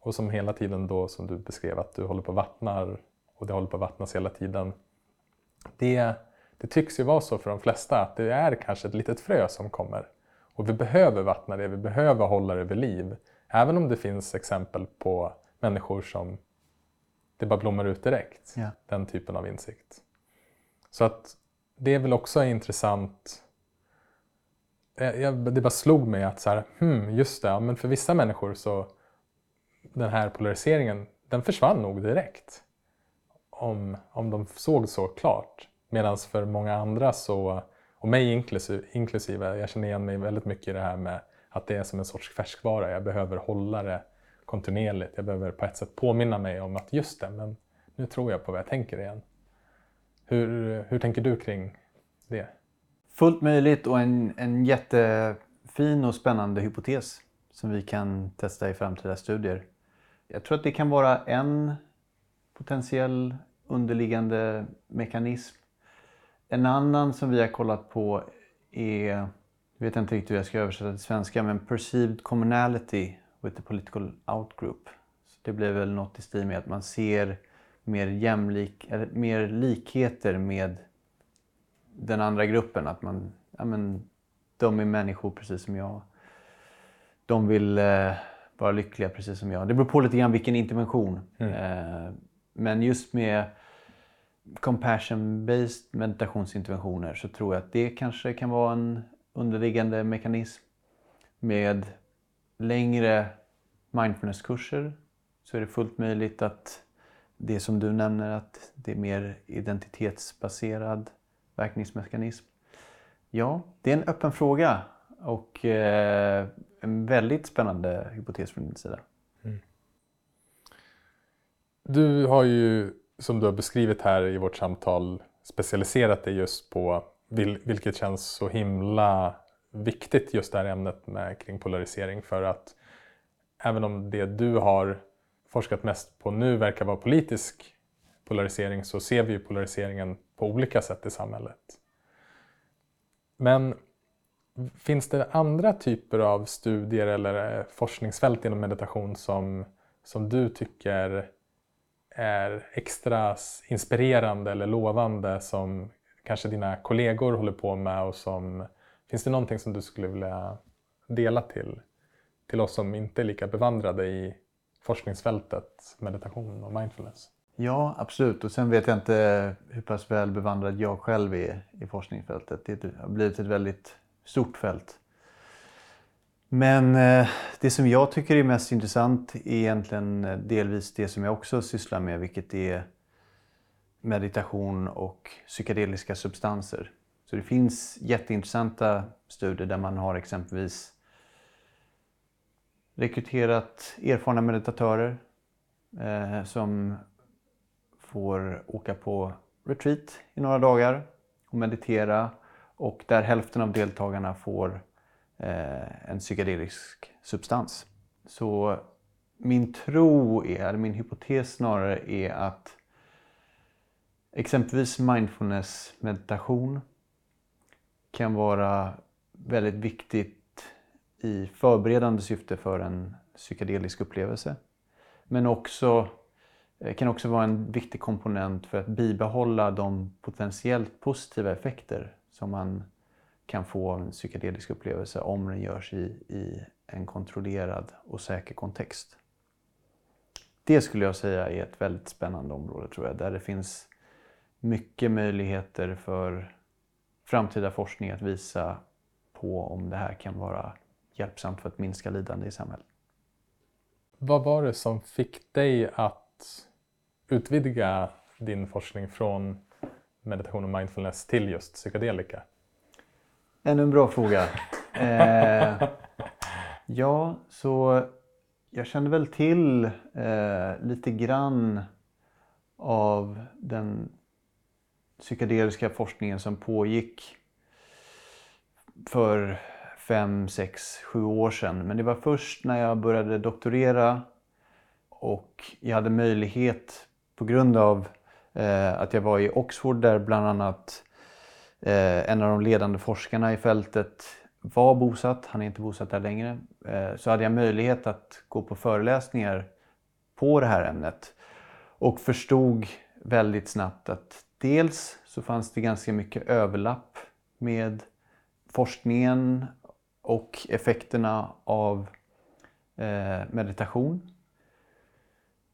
och som hela tiden då som du beskrev att du håller på och vattnar och det håller på att vattnas hela tiden. Det, det tycks ju vara så för de flesta att det är kanske ett litet frö som kommer. Och vi behöver vattna det, vi behöver hålla det vid liv. Även om det finns exempel på människor som det bara blommar ut direkt. Ja. Den typen av insikt. Så att det är väl också intressant. Jag, det bara slog mig att så här, hmm, just det, men för vissa människor så den här polariseringen, den försvann nog direkt. Om, om de såg så klart. Medan för många andra så, och mig inklusive, inklusive, jag känner igen mig väldigt mycket i det här med att det är som en sorts färskvara. Jag behöver hålla det kontinuerligt. Jag behöver på ett sätt påminna mig om att just det, men nu tror jag på vad jag tänker igen. Hur, hur tänker du kring det? Fullt möjligt och en, en jättefin och spännande hypotes som vi kan testa i framtida studier. Jag tror att det kan vara en potentiell underliggande mekanism. En annan som vi har kollat på är, jag vet inte riktigt hur jag ska översätta till svenska, men perceived commonality with the political outgroup. Så det blir väl något i stil med att man ser mer, jämlik, eller mer likheter med den andra gruppen. Att man, ja men, de är människor precis som jag. De vill eh, vara lyckliga precis som jag. Det beror på lite grann vilken intervention. Mm. Eh, men just med compassion-based meditationsinterventioner så tror jag att det kanske kan vara en underliggande mekanism. Med längre mindfulnesskurser så är det fullt möjligt att det som du nämner att det är mer identitetsbaserad verkningsmekanism. Ja, det är en öppen fråga och eh, en väldigt spännande hypotes från din sida. Du har ju, som du har beskrivit här i vårt samtal, specialiserat dig just på vilket känns så himla viktigt just det här ämnet med, kring polarisering för att även om det du har forskat mest på nu verkar vara politisk polarisering så ser vi ju polariseringen på olika sätt i samhället. Men finns det andra typer av studier eller eh, forskningsfält inom meditation som, som du tycker är extra inspirerande eller lovande som kanske dina kollegor håller på med och som Finns det någonting som du skulle vilja dela till, till oss som inte är lika bevandrade i forskningsfältet meditation och mindfulness? Ja, absolut. Och sen vet jag inte hur pass väl bevandrad jag själv är i forskningsfältet. Det har blivit ett väldigt stort fält. Men eh, det som jag tycker är mest intressant är egentligen eh, delvis det som jag också sysslar med, vilket är meditation och psykedeliska substanser. Så det finns jätteintressanta studier där man har exempelvis rekryterat erfarna meditatörer eh, som får åka på retreat i några dagar och meditera och där hälften av deltagarna får Eh, en psykedelisk substans. Så min tro är, eller min hypotes snarare är att exempelvis mindfulness meditation kan vara väldigt viktigt i förberedande syfte för en psykedelisk upplevelse. Men också eh, kan också vara en viktig komponent för att bibehålla de potentiellt positiva effekter som man kan få en psykedelisk upplevelse om den görs i, i en kontrollerad och säker kontext. Det skulle jag säga är ett väldigt spännande område tror jag, där det finns mycket möjligheter för framtida forskning att visa på om det här kan vara hjälpsamt för att minska lidande i samhället. Vad var det som fick dig att utvidga din forskning från meditation och mindfulness till just psykedelika? Ännu en bra fråga. eh, ja, så jag kände väl till eh, lite grann av den psykedeliska forskningen som pågick för fem, sex, sju år sedan. Men det var först när jag började doktorera och jag hade möjlighet på grund av eh, att jag var i Oxford där bland annat Eh, en av de ledande forskarna i fältet var bosatt, han är inte bosatt där längre, eh, så hade jag möjlighet att gå på föreläsningar på det här ämnet och förstod väldigt snabbt att dels så fanns det ganska mycket överlapp med forskningen och effekterna av eh, meditation.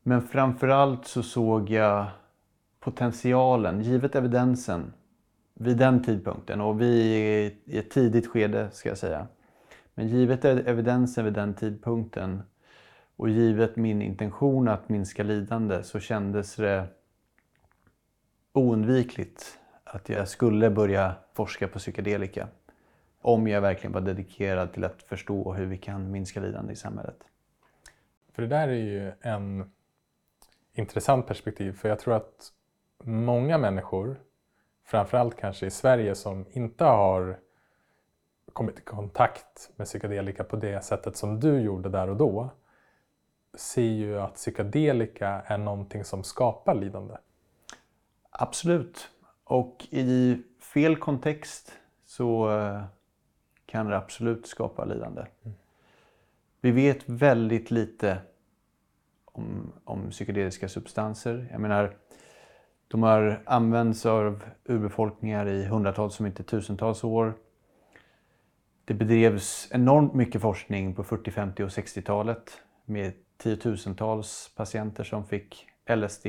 Men framförallt så såg jag potentialen, givet evidensen, vid den tidpunkten. Och vi är i ett tidigt skede ska jag säga. Men givet evidensen vid den tidpunkten och givet min intention att minska lidande så kändes det oundvikligt att jag skulle börja forska på psykedelika. Om jag verkligen var dedikerad till att förstå hur vi kan minska lidande i samhället. För det där är ju en intressant perspektiv för jag tror att många människor, framförallt kanske i Sverige som inte har kommit i kontakt med psykedelika på det sättet som du gjorde där och då, ser ju att psykedelika är någonting som skapar lidande. Absolut. Och i fel kontext så eh, kan det absolut skapa lidande. Mm. Vi vet väldigt lite om, om psykedeliska substanser. Jag menar, de har använts av urbefolkningar i hundratals, om inte tusentals år. Det bedrevs enormt mycket forskning på 40-, 50 och 60-talet med tiotusentals patienter som fick LSD.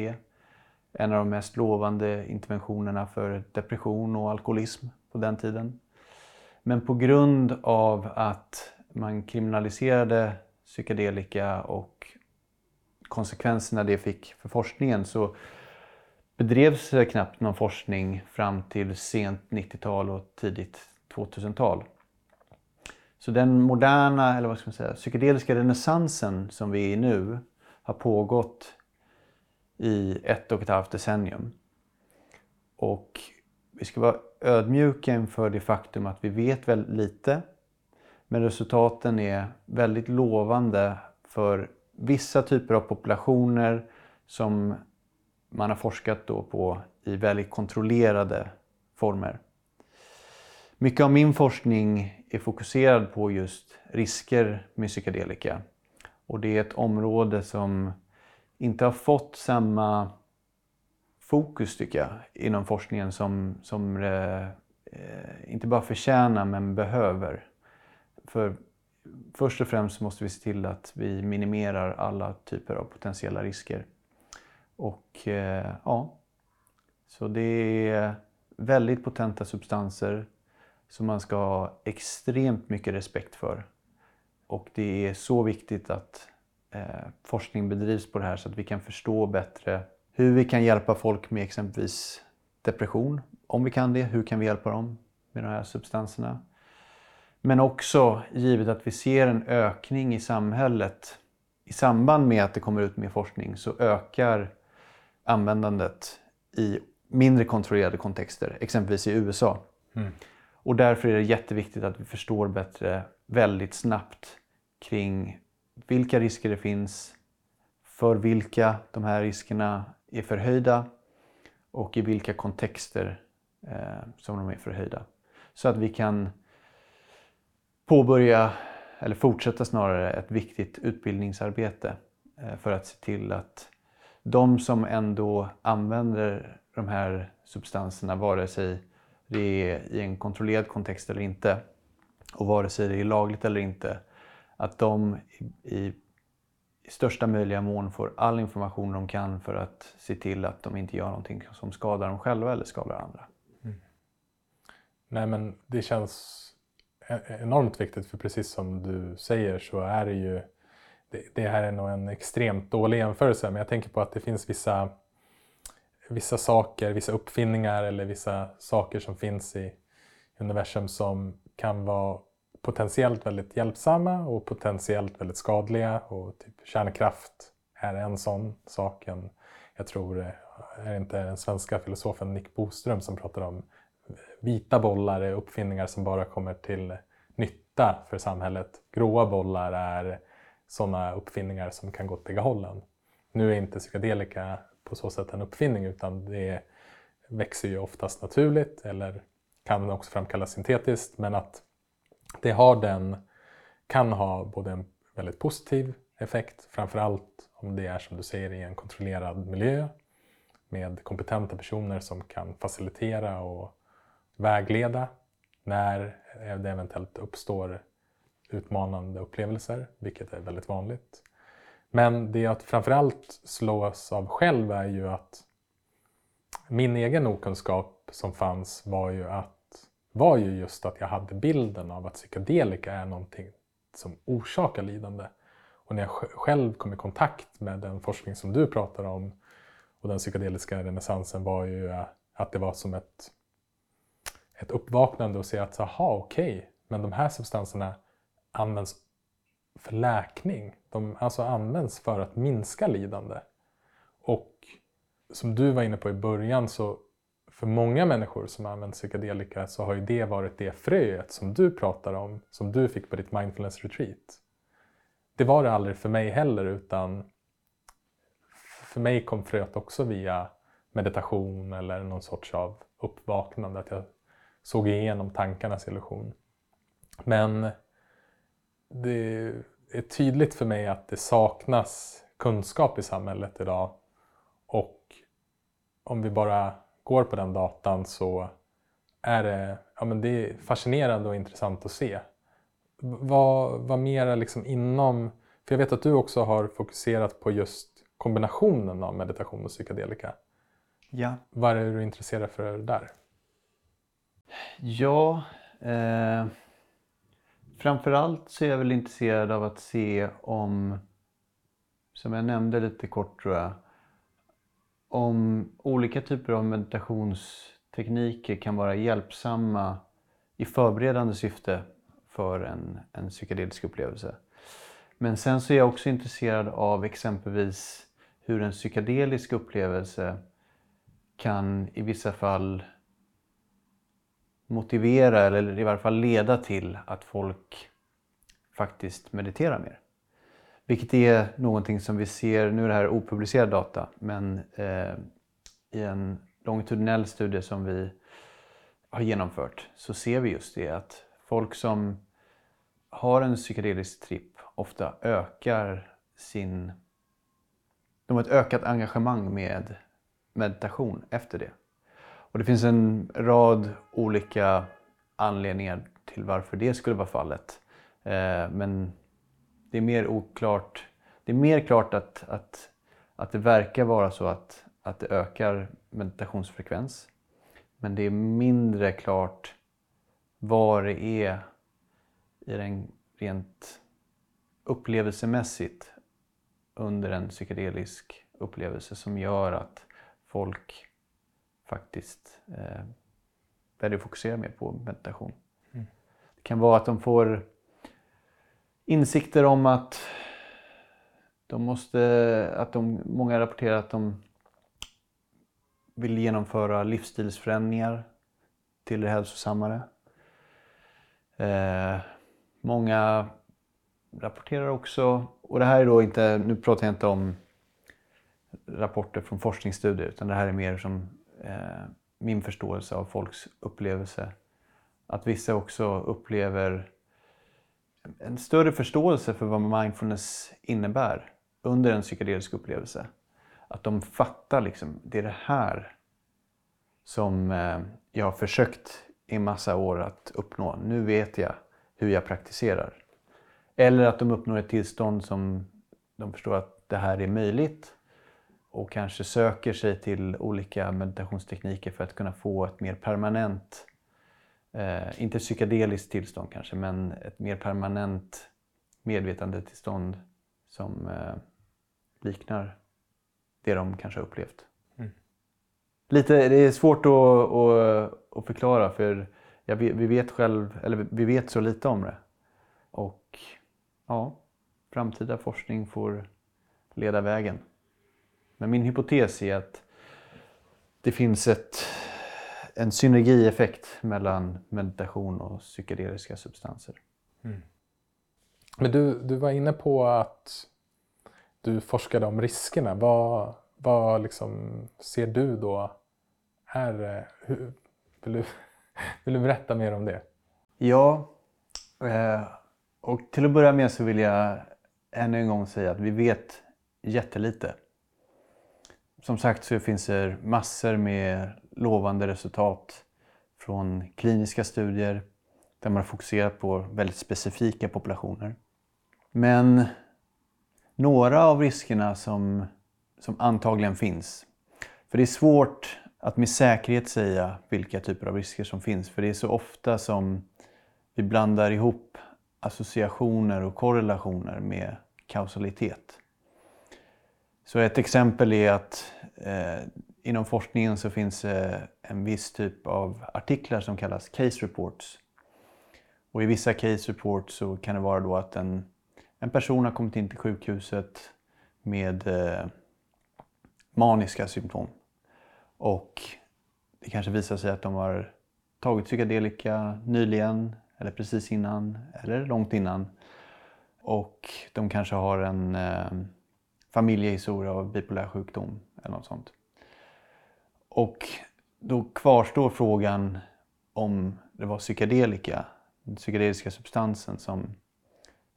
En av de mest lovande interventionerna för depression och alkoholism på den tiden. Men på grund av att man kriminaliserade psykedelika och konsekvenserna det fick för forskningen så bedrevs det knappt någon forskning fram till sent 90-tal och tidigt 2000-tal. Så den moderna, eller vad ska man säga, psykedeliska renässansen som vi är i nu har pågått i ett och ett halvt decennium. Och vi ska vara ödmjuka inför det faktum att vi vet väldigt lite. Men resultaten är väldigt lovande för vissa typer av populationer som man har forskat då på i väldigt kontrollerade former. Mycket av min forskning är fokuserad på just risker med psykedelika. Och det är ett område som inte har fått samma fokus tycker jag inom forskningen som, som eh, inte bara förtjänar men behöver. För först och främst måste vi se till att vi minimerar alla typer av potentiella risker. Och eh, ja, så det är väldigt potenta substanser som man ska ha extremt mycket respekt för. Och det är så viktigt att eh, forskning bedrivs på det här så att vi kan förstå bättre hur vi kan hjälpa folk med exempelvis depression. Om vi kan det, hur kan vi hjälpa dem med de här substanserna? Men också givet att vi ser en ökning i samhället i samband med att det kommer ut mer forskning så ökar användandet i mindre kontrollerade kontexter, exempelvis i USA. Mm. Och därför är det jätteviktigt att vi förstår bättre väldigt snabbt kring vilka risker det finns, för vilka de här riskerna är förhöjda och i vilka kontexter eh, som de är förhöjda. Så att vi kan påbörja, eller fortsätta snarare, ett viktigt utbildningsarbete eh, för att se till att de som ändå använder de här substanserna, vare sig det är i en kontrollerad kontext eller inte och vare sig det är lagligt eller inte, att de i, i största möjliga mån får all information de kan för att se till att de inte gör någonting som skadar dem själva eller skadar andra. Mm. Nej men det känns e-, enormt viktigt för precis som du säger så är det ju det, det här är nog en extremt dålig jämförelse men jag tänker på att det finns vissa vissa saker, vissa uppfinningar eller vissa saker som finns i universum som kan vara potentiellt väldigt hjälpsamma och potentiellt väldigt skadliga. Och typ kärnkraft är en sån sak. En, jag tror det är inte den svenska filosofen Nick Boström som pratar om vita bollar är uppfinningar som bara kommer till nytta för samhället. Gråa bollar är sådana uppfinningar som kan gå åt bägge hållen. Nu är inte psykedelika på så sätt en uppfinning utan det växer ju oftast naturligt eller kan också framkallas syntetiskt men att det har den, kan ha både en väldigt positiv effekt, framförallt om det är som du säger i en kontrollerad miljö med kompetenta personer som kan facilitera och vägleda när det eventuellt uppstår utmanande upplevelser, vilket är väldigt vanligt. Men det jag framförallt slås av själv är ju att min egen okunskap som fanns var ju, att, var ju just att jag hade bilden av att psykedelika är någonting som orsakar lidande. Och när jag själv kom i kontakt med den forskning som du pratar om och den psykedeliska renässansen var ju att det var som ett, ett uppvaknande och se att, jaha okej, okay, men de här substanserna används för läkning. De alltså används för att minska lidande. Och som du var inne på i början så för många människor som använt psykedelika så har ju det varit det fröet som du pratar om, som du fick på ditt mindfulness retreat. Det var det aldrig för mig heller utan för mig kom fröet också via meditation eller någon sorts av uppvaknande, att jag såg igenom tankarnas illusion. Men det är tydligt för mig att det saknas kunskap i samhället idag. Och om vi bara går på den datan så är det, ja, men det är fascinerande och intressant att se. Vad, vad mera liksom inom, för jag vet att du också har fokuserat på just kombinationen av meditation och psykedelika. Ja. Vad är du intresserad för där? Ja, eh, Framförallt så är jag väl intresserad av att se om, som jag nämnde lite kort tror jag, om olika typer av meditationstekniker kan vara hjälpsamma i förberedande syfte för en, en psykedelisk upplevelse. Men sen så är jag också intresserad av exempelvis hur en psykedelisk upplevelse kan i vissa fall motivera eller i varje fall leda till att folk faktiskt mediterar mer. Vilket är någonting som vi ser, nu är det här opublicerad data, men eh, i en longitudinell studie som vi har genomfört så ser vi just det att folk som har en psykedelisk tripp ofta ökar sin... De har ett ökat engagemang med meditation efter det. Och det finns en rad olika anledningar till varför det skulle vara fallet. Eh, men det är mer oklart. Det är mer klart att, att, att det verkar vara så att, att det ökar meditationsfrekvens. Men det är mindre klart vad det är i den rent upplevelsemässigt under en psykedelisk upplevelse som gör att folk faktiskt eh, att fokusera mer på meditation. Mm. Det kan vara att de får insikter om att de måste, att de, många rapporterar att de vill genomföra livsstilsförändringar till det hälsosammare. Eh, många rapporterar också, och det här är då inte, nu pratar jag inte om rapporter från forskningsstudier utan det här är mer som eh, min förståelse av folks upplevelse. Att vissa också upplever en större förståelse för vad mindfulness innebär under en psykedelisk upplevelse. Att de fattar liksom, det är det här som eh, jag har försökt i massa år att uppnå. Nu vet jag hur jag praktiserar. Eller att de uppnår ett tillstånd som de förstår att det här är möjligt och kanske söker sig till olika meditationstekniker för att kunna få ett mer permanent, eh, inte psykedeliskt tillstånd kanske, men ett mer permanent medvetandetillstånd som eh, liknar det de kanske har upplevt. Mm. Lite, det är svårt att, att, att förklara för jag, vi vet själv, eller vi vet så lite om det. Och ja, framtida forskning får leda vägen. Men min hypotes är att det finns ett, en synergieffekt mellan meditation och psykedeliska substanser. Mm. Men du, du var inne på att du forskade om riskerna. Vad, vad liksom ser du då är... Hur, vill, du, vill du berätta mer om det? Ja, eh, och till att börja med så vill jag ännu en gång säga att vi vet jättelite. Som sagt så finns det massor med lovande resultat från kliniska studier där man har fokuserat på väldigt specifika populationer. Men några av riskerna som, som antagligen finns. För det är svårt att med säkerhet säga vilka typer av risker som finns. För det är så ofta som vi blandar ihop associationer och korrelationer med kausalitet. Så ett exempel är att eh, inom forskningen så finns eh, en viss typ av artiklar som kallas case reports. Och i vissa case reports så kan det vara då att en en person har kommit in till sjukhuset med eh, maniska symptom. Och det kanske visar sig att de har tagit psykedelika nyligen eller precis innan eller långt innan. Och de kanske har en eh, familjehistoria av bipolär sjukdom eller något sånt. Och då kvarstår frågan om det var psykedelika, den psykedeliska substansen som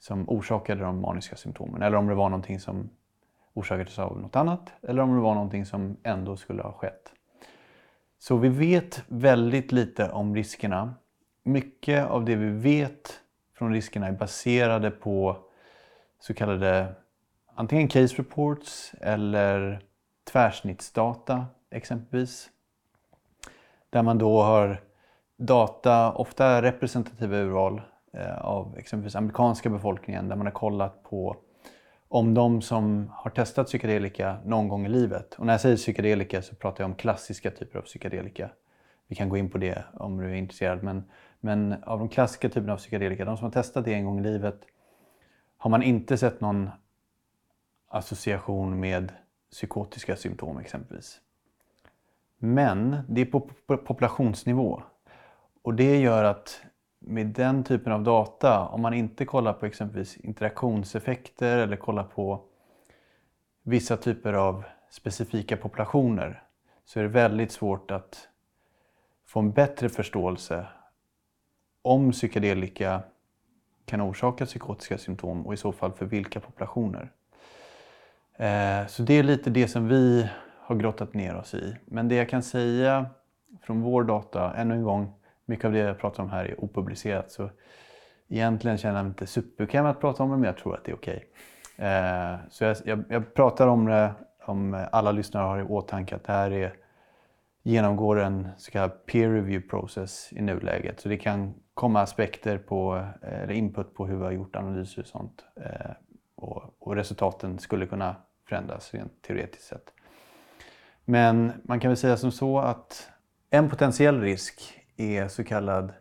som orsakade de maniska symptomen. Eller om det var någonting som orsakades av något annat. Eller om det var någonting som ändå skulle ha skett. Så vi vet väldigt lite om riskerna. Mycket av det vi vet från riskerna är baserade på så kallade antingen case reports eller tvärsnittsdata exempelvis. Där man då har data, ofta representativa urval eh, av exempelvis amerikanska befolkningen där man har kollat på om de som har testat psykedelika någon gång i livet. Och när jag säger psykedelika så pratar jag om klassiska typer av psykedelika. Vi kan gå in på det om du är intresserad. Men, men av de klassiska typerna av psykedelika, de som har testat det en gång i livet, har man inte sett någon association med psykotiska symptom exempelvis. Men det är på populationsnivå. Och det gör att med den typen av data, om man inte kollar på exempelvis interaktionseffekter eller kollar på vissa typer av specifika populationer så är det väldigt svårt att få en bättre förståelse om psykedelika kan orsaka psykotiska symptom och i så fall för vilka populationer. Eh, så det är lite det som vi har grottat ner oss i. Men det jag kan säga från vår data, ännu en gång, mycket av det jag pratar om här är opublicerat. Så egentligen känner jag mig inte superbekväm att prata om det, men jag tror att det är okej. Okay. Eh, så jag, jag, jag, pratar om det om alla lyssnare har i åtanke att det här är, genomgår en så kallad peer review process i nuläget. Så det kan komma aspekter på, eh, eller input på hur vi har gjort analyser och sånt. Eh, och, och resultaten skulle kunna förändras rent teoretiskt sett. Men man kan väl säga som så att en potentiell risk är så kallad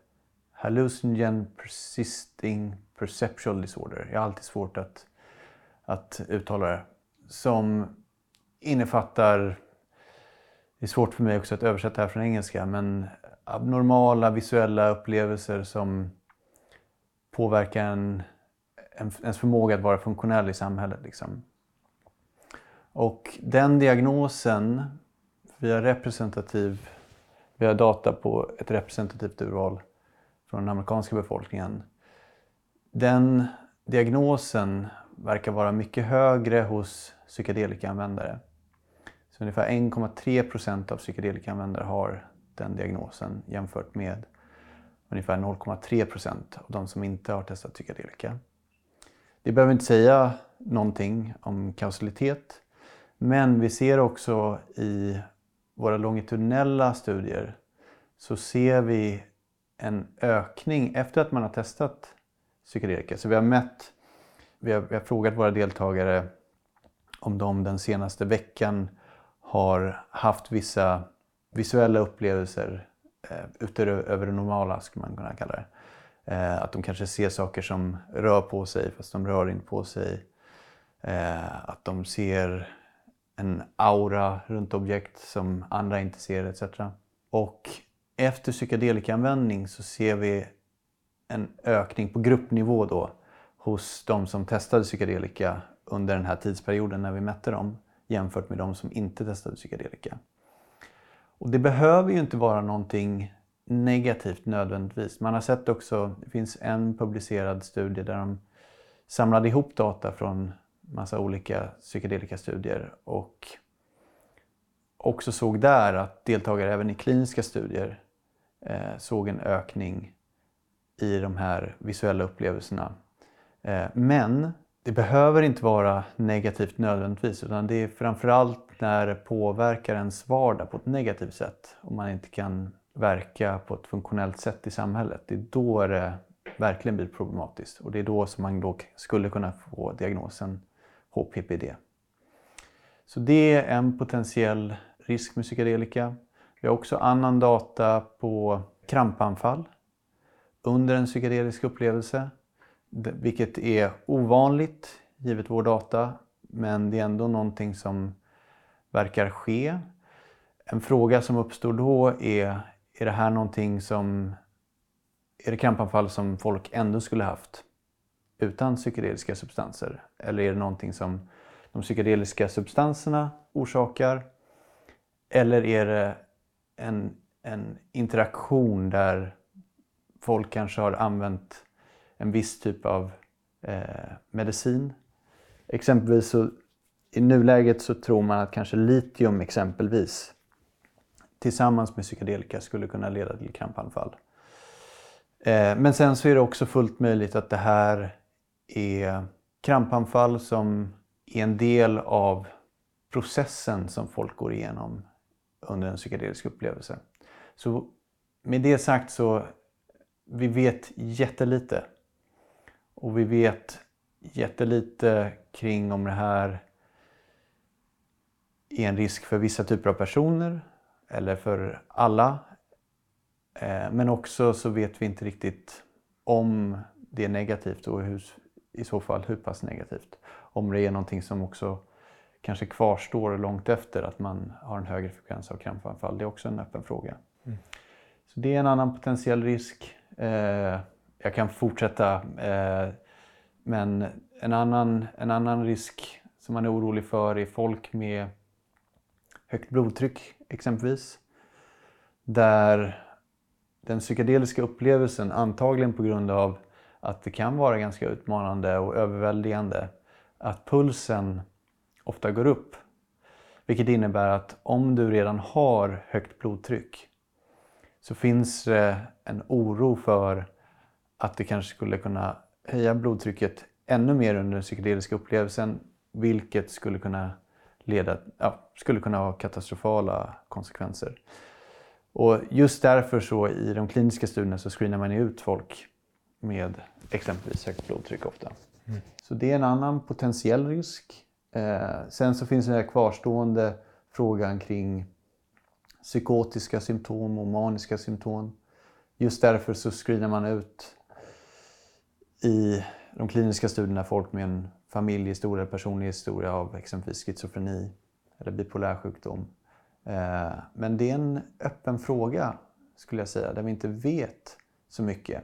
Hallucinogen Persisting Perceptual Disorder. Jag har alltid svårt att, att uttala det. Som innefattar, det är svårt för mig också att översätta det här från engelska, men abnormala visuella upplevelser som påverkar en, en, ens förmåga att vara funktionell i samhället. Liksom. Och den diagnosen, via representativ, vi har data på ett representativt urval från den amerikanska befolkningen. Den diagnosen verkar vara mycket högre hos psykedelikaanvändare. Så ungefär 1,3 procent av psykedelikaanvändare har den diagnosen jämfört med ungefär 0,3 procent av de som inte har testat psykedelika. Det behöver inte säga någonting om kausalitet. Men vi ser också i våra longitudinella studier så ser vi en ökning efter att man har testat psykedelika. Så vi har mätt, vi har, vi har frågat våra deltagare om de den senaste veckan har haft vissa visuella upplevelser eh, utöver det normala skulle man kunna kalla det. Eh, att de kanske ser saker som rör på sig fast de rör inte på sig. Eh, att de ser en aura runt objekt som andra inte ser etc. Och efter psykedelikaanvändning så ser vi en ökning på gruppnivå då hos de som testade psykedelika under den här tidsperioden när vi mätte dem jämfört med de som inte testade psykedelika. Och det behöver ju inte vara någonting negativt nödvändigtvis. Man har sett också, det finns en publicerad studie där de samlade ihop data från massa olika psykedelikastudier och också såg där att deltagare även i kliniska studier eh, såg en ökning i de här visuella upplevelserna. Eh, men det behöver inte vara negativt nödvändigtvis utan det är framförallt när det påverkar ens vardag på ett negativt sätt och man inte kan verka på ett funktionellt sätt i samhället. Det är då det verkligen blir problematiskt och det är då som man då skulle kunna få diagnosen HPPD. Så det är en potentiell risk med psykedelika. Vi har också annan data på krampanfall under en psykedelisk upplevelse. Vilket är ovanligt givet vår data, men det är ändå någonting som verkar ske. En fråga som uppstår då är, är det här någonting som, är det krampanfall som folk ändå skulle haft utan psykedeliska substanser? Eller är det någonting som de psykedeliska substanserna orsakar? Eller är det en, en interaktion där folk kanske har använt en viss typ av eh, medicin. Exempelvis så i nuläget så tror man att kanske litium exempelvis tillsammans med psykedelika skulle kunna leda till krampanfall. Eh, men sen så är det också fullt möjligt att det här är krampanfall som är en del av processen som folk går igenom under en psykedelisk upplevelse. Så med det sagt så vi vet jättelite. Och vi vet jättelite kring om det här är en risk för vissa typer av personer eller för alla. Eh, men också så vet vi inte riktigt om det är negativt och hur, i så fall hur pass negativt. Om det är någonting som också kanske kvarstår långt efter att man har en högre frekvens av krampanfall. Det är också en öppen fråga. Mm. Så det är en annan potentiell risk. Eh, jag kan fortsätta. Eh, men en annan, en annan risk som man är orolig för är folk med högt blodtryck exempelvis. Där den psykedeliska upplevelsen, antagligen på grund av att det kan vara ganska utmanande och överväldigande, att pulsen ofta går upp. Vilket innebär att om du redan har högt blodtryck så finns det en oro för att det kanske skulle kunna höja blodtrycket ännu mer under den psykedeliska upplevelsen vilket skulle kunna leda, ja, skulle kunna ha katastrofala konsekvenser. Och just därför så i de kliniska studierna så screenar man ut folk med exempelvis högt blodtryck ofta. Mm. Så det är en annan potentiell risk. Eh, sen så finns den här kvarstående frågan kring psykotiska symptom och maniska symptom just därför så screenar man ut i de kliniska studierna folk med en familjehistoria, personlig historia av exempelvis schizofreni eller bipolär sjukdom. Eh, men det är en öppen fråga skulle jag säga, där vi inte vet så mycket.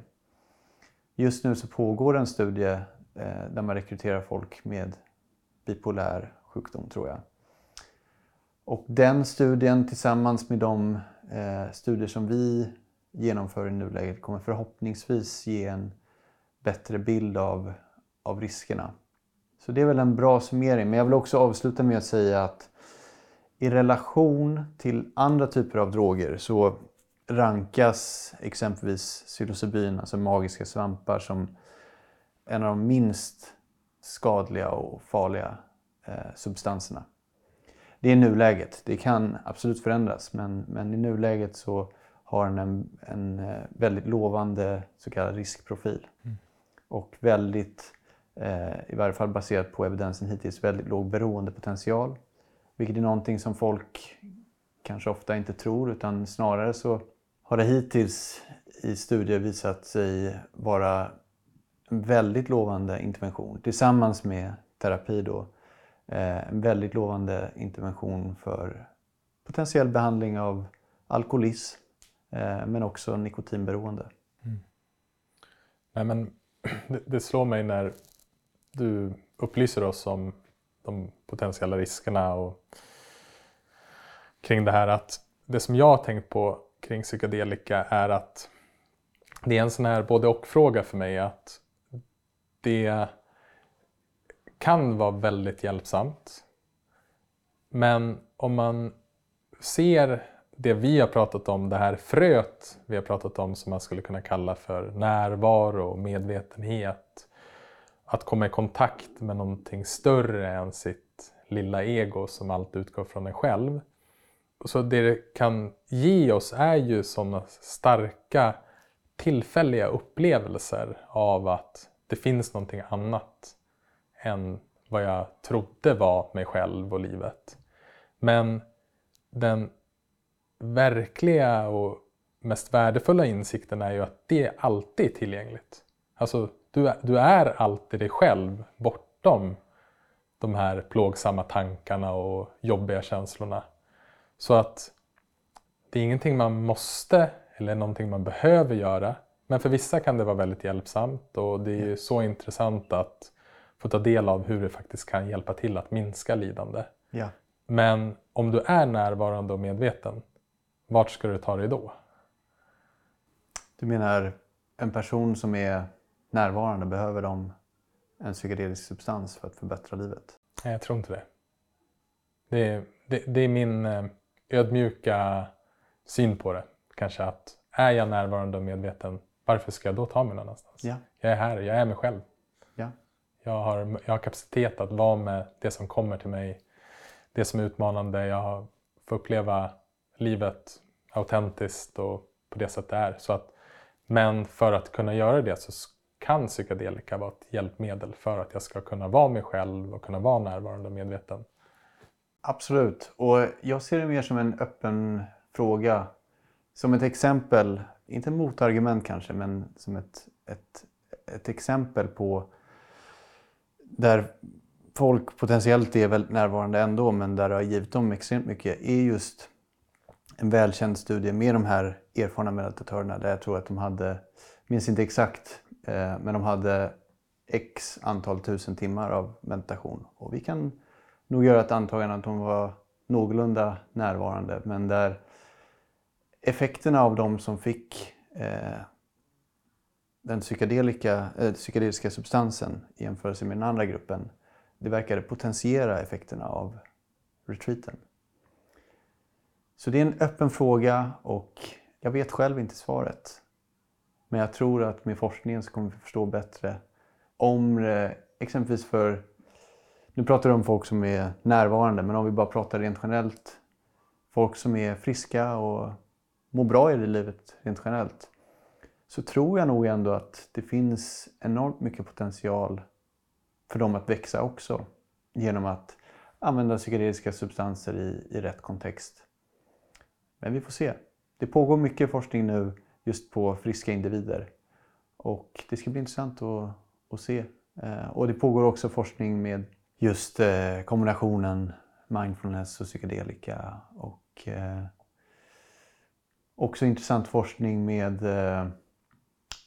Just nu så pågår en studie eh, där man rekryterar folk med bipolär sjukdom tror jag. Och den studien tillsammans med de eh, studier som vi genomför i nuläget kommer förhoppningsvis ge en bättre bild av, av riskerna. Så det är väl en bra summering. Men jag vill också avsluta med att säga att i relation till andra typer av droger så rankas exempelvis psilocybin, alltså magiska svampar, som en av de minst skadliga och farliga eh, substanserna. Det är nuläget. Det kan absolut förändras men, men i nuläget så har den en, en eh, väldigt lovande så kallad riskprofil. Mm. Och väldigt, Eh, i varje fall baserat på evidensen hittills, väldigt låg beroendepotential. Vilket är någonting som folk kanske ofta inte tror utan snarare så har det hittills i studier visat sig vara en väldigt lovande intervention tillsammans med terapi då. Eh, en väldigt lovande intervention för potentiell behandling av alkoholism eh, men också nikotinberoende. Mm. Nej, men det, det slår mig när du upplyser oss om de potentiella riskerna och kring det här att det som jag har tänkt på kring psykedelika är att det är en sån här både och-fråga för mig att det kan vara väldigt hjälpsamt. Men om man ser det vi har pratat om, det här fröet vi har pratat om som man skulle kunna kalla för närvaro och medvetenhet. Att komma i kontakt med någonting större än sitt lilla ego som allt utgår från en själv. Så det det kan ge oss är ju sådana starka tillfälliga upplevelser av att det finns någonting annat än vad jag trodde var mig själv och livet. Men den verkliga och mest värdefulla insikten är ju att det alltid är tillgängligt. Alltså, du, du är alltid dig själv bortom de här plågsamma tankarna och jobbiga känslorna. Så att det är ingenting man måste eller någonting man behöver göra. Men för vissa kan det vara väldigt hjälpsamt och det är ju så intressant att få ta del av hur det faktiskt kan hjälpa till att minska lidande. Ja. Men om du är närvarande och medveten, vart ska du ta dig då? Du menar en person som är närvarande, behöver de en psykedelisk substans för att förbättra livet? Nej, jag tror inte det. Det är, det, det är min eh, ödmjuka syn på det. Kanske att är jag närvarande och medveten, varför ska jag då ta mig någon annanstans? Ja. Jag är här, jag är mig själv. Ja. Jag, har, jag har kapacitet att vara med det som kommer till mig, det som är utmanande. Jag får uppleva livet autentiskt och på det sätt det är. Så att, men för att kunna göra det så kan psykedelika vara ett hjälpmedel för att jag ska kunna vara mig själv och kunna vara närvarande och medveten. Absolut. Och jag ser det mer som en öppen fråga. Som ett exempel, inte motargument kanske, men som ett, ett, ett exempel på där folk potentiellt är väldigt närvarande ändå, men där det har givit dem extremt mycket, är just en välkänd studie med de här erfarna meditatörerna där jag tror att de hade, minns inte exakt, Eh, men de hade x antal tusen timmar av meditation. Och vi kan nog göra ett antagande att de var någorlunda närvarande men där effekterna av de som fick eh, den psykedelika, eh, psykedeliska substansen i jämförelse med den andra gruppen, det verkade potentiera effekterna av retreaten. Så det är en öppen fråga och jag vet själv inte svaret. Men jag tror att med forskningen så kommer vi förstå bättre om det exempelvis för nu pratar du om folk som är närvarande, men om vi bara pratar rent generellt. Folk som är friska och mår bra i livet rent generellt. Så tror jag nog ändå att det finns enormt mycket potential för dem att växa också. Genom att använda psykedeliska substanser i, i rätt kontext. Men vi får se. Det pågår mycket forskning nu just på friska individer. Och det ska bli intressant att, att se. Eh, och det pågår också forskning med just eh, kombinationen mindfulness och psykedelika. Och eh, också intressant forskning med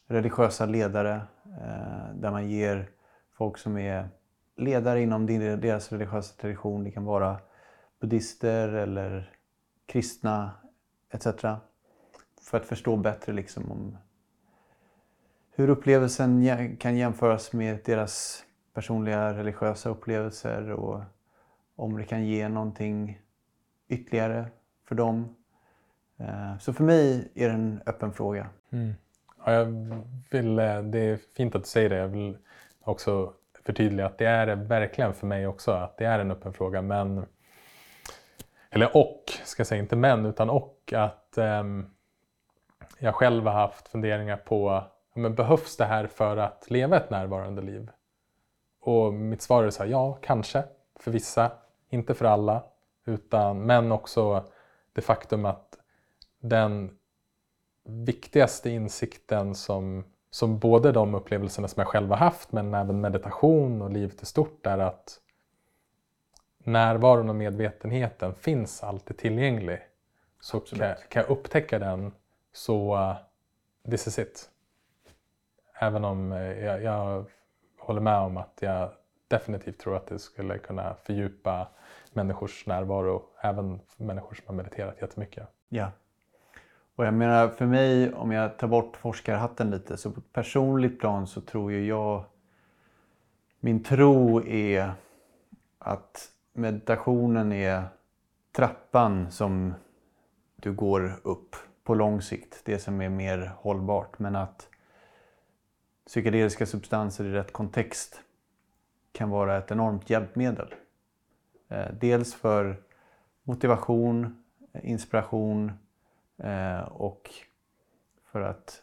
religiösa ledare där man ger folk som är ledare inom deras religiösa tradition, det kan vara buddister eller kristna etc. För att förstå bättre liksom om hur upplevelsen kan jämföras med deras personliga religiösa upplevelser och om det kan ge någonting ytterligare för dem. Eh, så för mig är det en öppen fråga. Mm. Ja, jag vill, eh, det är fint att du säger det. Jag vill också förtydliga att det är det verkligen för mig också. Att det är en öppen fråga. Men, eller och, ska jag säga, inte men utan och. Att um, jag själv har haft funderingar på men behövs det här för att leva ett närvarande liv? Och mitt svar är så här, ja, kanske för vissa, inte för alla. Utan, men också det faktum att den viktigaste insikten som, som både de upplevelserna som jag själv har haft men även meditation och livet i stort är att närvaron och medvetenheten finns alltid tillgänglig. Så kan, kan, jag upptäcka den så uh, this is it. Även om uh, jag, jag håller med om att jag definitivt tror att det skulle kunna fördjupa människors närvaro, även människor som har mediterat jättemycket. Ja. Och jag menar för mig, om jag tar bort forskarhatten lite, så på ett personligt plan så tror ju jag... Min tro är att meditationen är trappan som du går upp på lång sikt. Det som är mer hållbart. Men att psykedeliska substanser i rätt kontext kan vara ett enormt hjälpmedel. Eh, dels för motivation, eh, inspiration eh, och för att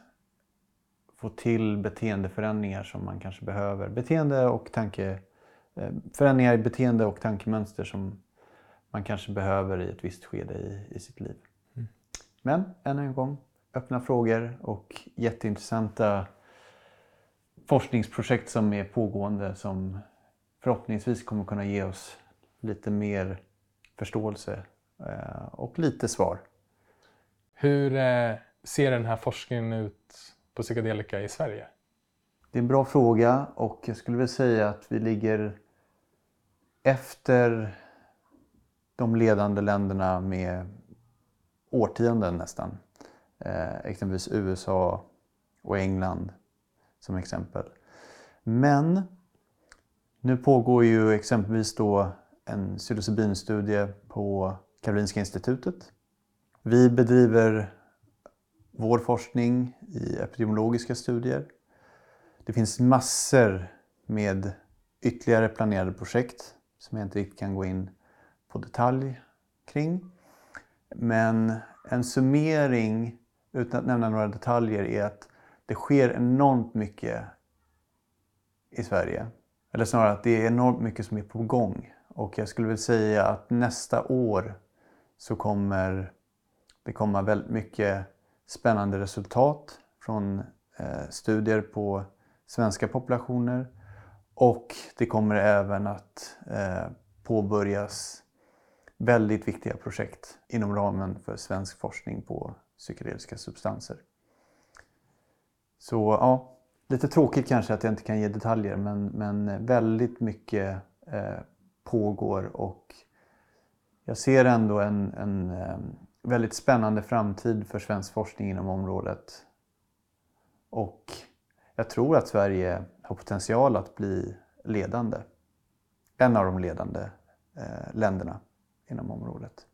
få till beteendeförändringar som man kanske behöver. Beteende och tanke, förändringar i beteende och tankemönster som man kanske behöver i ett visst skede i, i sitt liv. Men ännu en gång, öppna frågor och jätteintressanta forskningsprojekt som är pågående som förhoppningsvis kommer kunna ge oss lite mer förståelse eh, och lite svar. Hur eh, ser den här forskningen ut på psykedelika i Sverige? Det är en bra fråga och jag skulle vilja säga att vi ligger efter de ledande länderna med årtionden nästan. Eh, exempelvis USA och England som exempel. Men nu pågår ju exempelvis då en psilocybinstudie på Karolinska institutet. Vi bedriver vår forskning i epidemiologiska studier. Det finns massor med ytterligare planerade projekt som jag inte riktigt kan gå in på detalj kring. Men en summering, utan att nämna några detaljer, är att det sker enormt mycket i Sverige. Eller snarare att det är enormt mycket som är på gång. Och jag skulle vilja säga att nästa år så kommer det komma väldigt mycket spännande resultat från eh, studier på svenska populationer. Och det kommer även att eh, påbörjas väldigt viktiga projekt inom ramen för svensk forskning på psykedeliska substanser. Så ja, lite tråkigt kanske att jag inte kan ge detaljer men, men väldigt mycket eh, pågår och jag ser ändå en, en eh, väldigt spännande framtid för svensk forskning inom området. Och jag tror att Sverige har potential att bli ledande. En av de ledande eh, länderna inom området.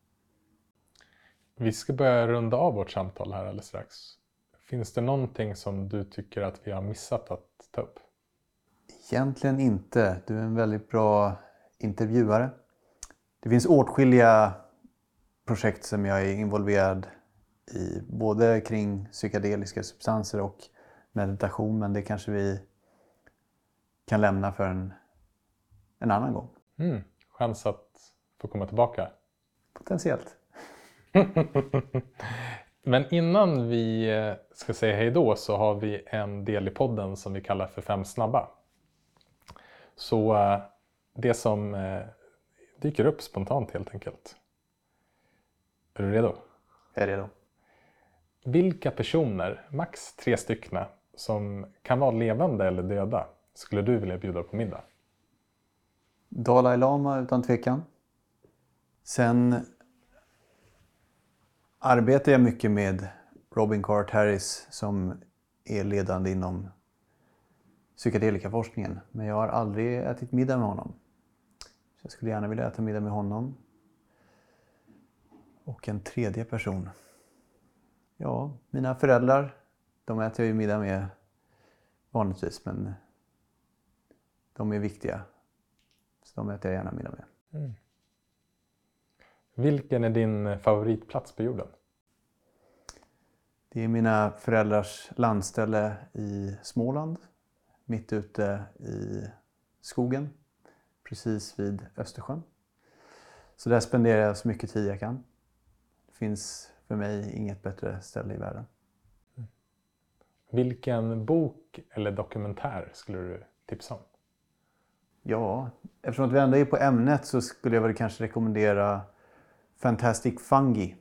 Vi ska börja runda av vårt samtal här alldeles strax. Finns det någonting som du tycker att vi har missat att ta upp? Egentligen inte. Du är en väldigt bra intervjuare. Det finns åtskilliga projekt som jag är involverad i. Både kring psykedeliska substanser och meditation. Men det kanske vi kan lämna för en, en annan gång. Mm. Chans att få komma tillbaka? Potentiellt. Men innan vi eh, ska säga hej då så har vi en del i podden som vi kallar för Fem snabba. Så eh, det som eh, dyker upp spontant helt enkelt. Är du redo? Jag är redo. Vilka personer, max tre stycken, som kan vara levande eller döda, skulle du vilja bjuda på middag? Dalai Lama utan tvekan. Sen arbetar jag mycket med Robin Cart Harris som är ledande inom psykedelikaforskningen. Men jag har aldrig ätit middag med honom. Så jag skulle gärna vilja äta middag med honom. Och en tredje person. Ja, mina föräldrar. De äter jag ju middag med vanligtvis men de är viktiga. Så de äter jag gärna middag med. Mm. Vilken är din favoritplats på jorden? Det är mina föräldrars landställe i Småland. Mitt ute i skogen. Precis vid Östersjön. Så där spenderar jag så mycket tid jag kan. Det finns för mig inget bättre ställe i världen. Vilken bok eller dokumentär skulle du tipsa om? Ja, eftersom att vi ändå är på ämnet så skulle jag väl kanske rekommendera Fantastic Fungi.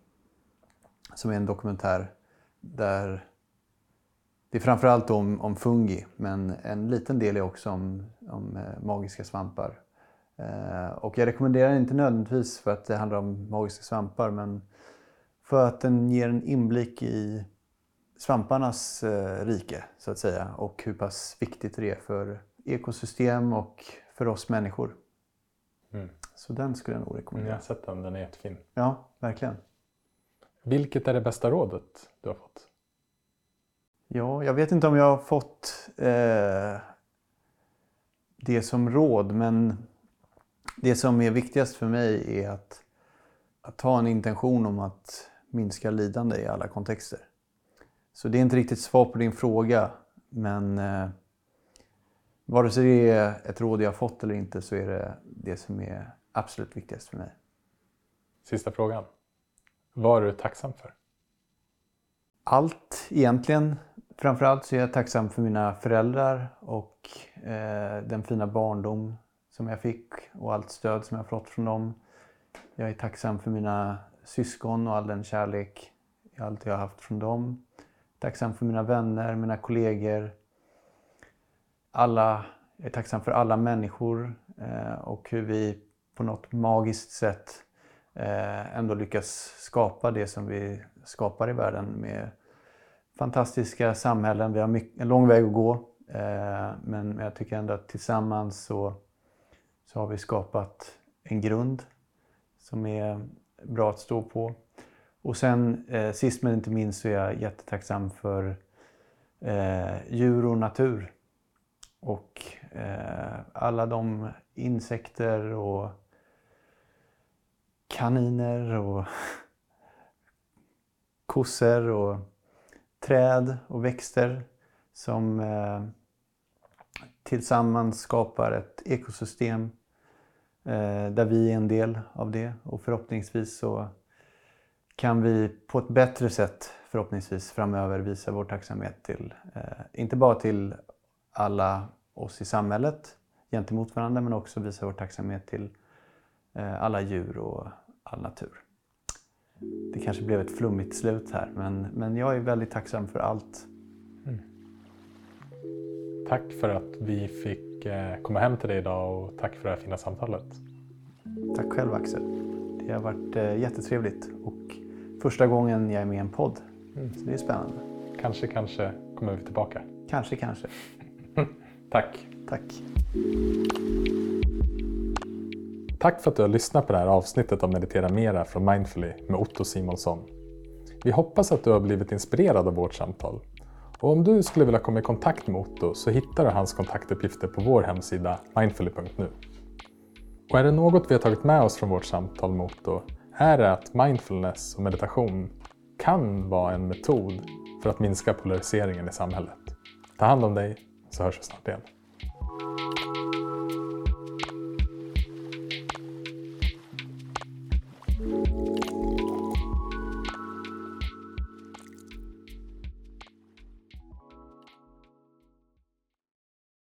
Som är en dokumentär där det är framförallt om, om fungi men en liten del är också om, om eh, magiska svampar. Eh, och jag rekommenderar inte nödvändigtvis för att det handlar om magiska svampar men för att den ger en inblick i svamparnas eh, rike så att säga och hur pass viktigt det är för ekosystem och för oss människor. Mm. Så den skulle jag nog Jag rekommendera. har sett den, den är jättefin. Ja, verkligen. Vilket är det bästa rådet du har fått? Ja, jag vet inte om jag har fått eh, det som råd men det som är viktigast för mig är att, att ha en intention om att minska lidande i alla kontexter. Så det är inte riktigt svar på din fråga men eh, vare sig det är ett råd jag har fått eller inte så är det det som är absolut viktigast för mig. Sista frågan. Vad är du tacksam för? allt egentligen. Framförallt så är jag tacksam för mina föräldrar och eh, den fina barndom som jag fick och allt stöd som jag fått från dem. Jag är tacksam för mina syskon och all den kärlek jag alltid har haft från dem. Tacksam för mina vänner, mina kollegor. Alla, jag är tacksam för alla människor eh, och hur vi på något magiskt sätt eh, ändå lyckas skapa det som vi skapar i världen med fantastiska samhällen. Vi har mycket, en lång väg att gå eh, men jag tycker ändå att tillsammans så, så har vi skapat en grund som är bra att stå på. Och sen eh, sist men inte minst så är jag jättetacksam för eh, djur och natur. Och eh, alla de insekter och kaniner och kossor och träd och växter som eh, tillsammans skapar ett ekosystem eh, där vi är en del av det. Och förhoppningsvis så kan vi på ett bättre sätt förhoppningsvis framöver visa vår tacksamhet till, eh, inte bara till alla oss i samhället gentemot varandra men också visa vår tacksamhet till eh, alla djur och all natur. Det kanske blev ett flummigt slut här men, men jag är väldigt tacksam för allt. Tack för att vi fick eh, komma hem till dig idag och tack för det här fina samtalet. Tack själv Axel. Det har varit eh, jättetrevligt och första gången jag är med i en podd. Så det är spännande. Kanske, kanske kommer vi tillbaka. Kanske, kanske. Tack! Tack. Tack för att du har lyssnat på det här avsnittet av Meditera Mera från Mindfully med Otto Simonsson. Vi hoppas att du har blivit inspirerad av vårt samtal. Och om du skulle vilja komma i kontakt med Otto så hittar du hans kontaktuppgifter på vår hemsida mindfully.nu. Och är det något vi har tagit med oss från vårt samtal med Otto är det att mindfulness och meditation kan vara en metod för att minska polariseringen i samhället. Ta hand om dig Ça, je vais s'en perdre.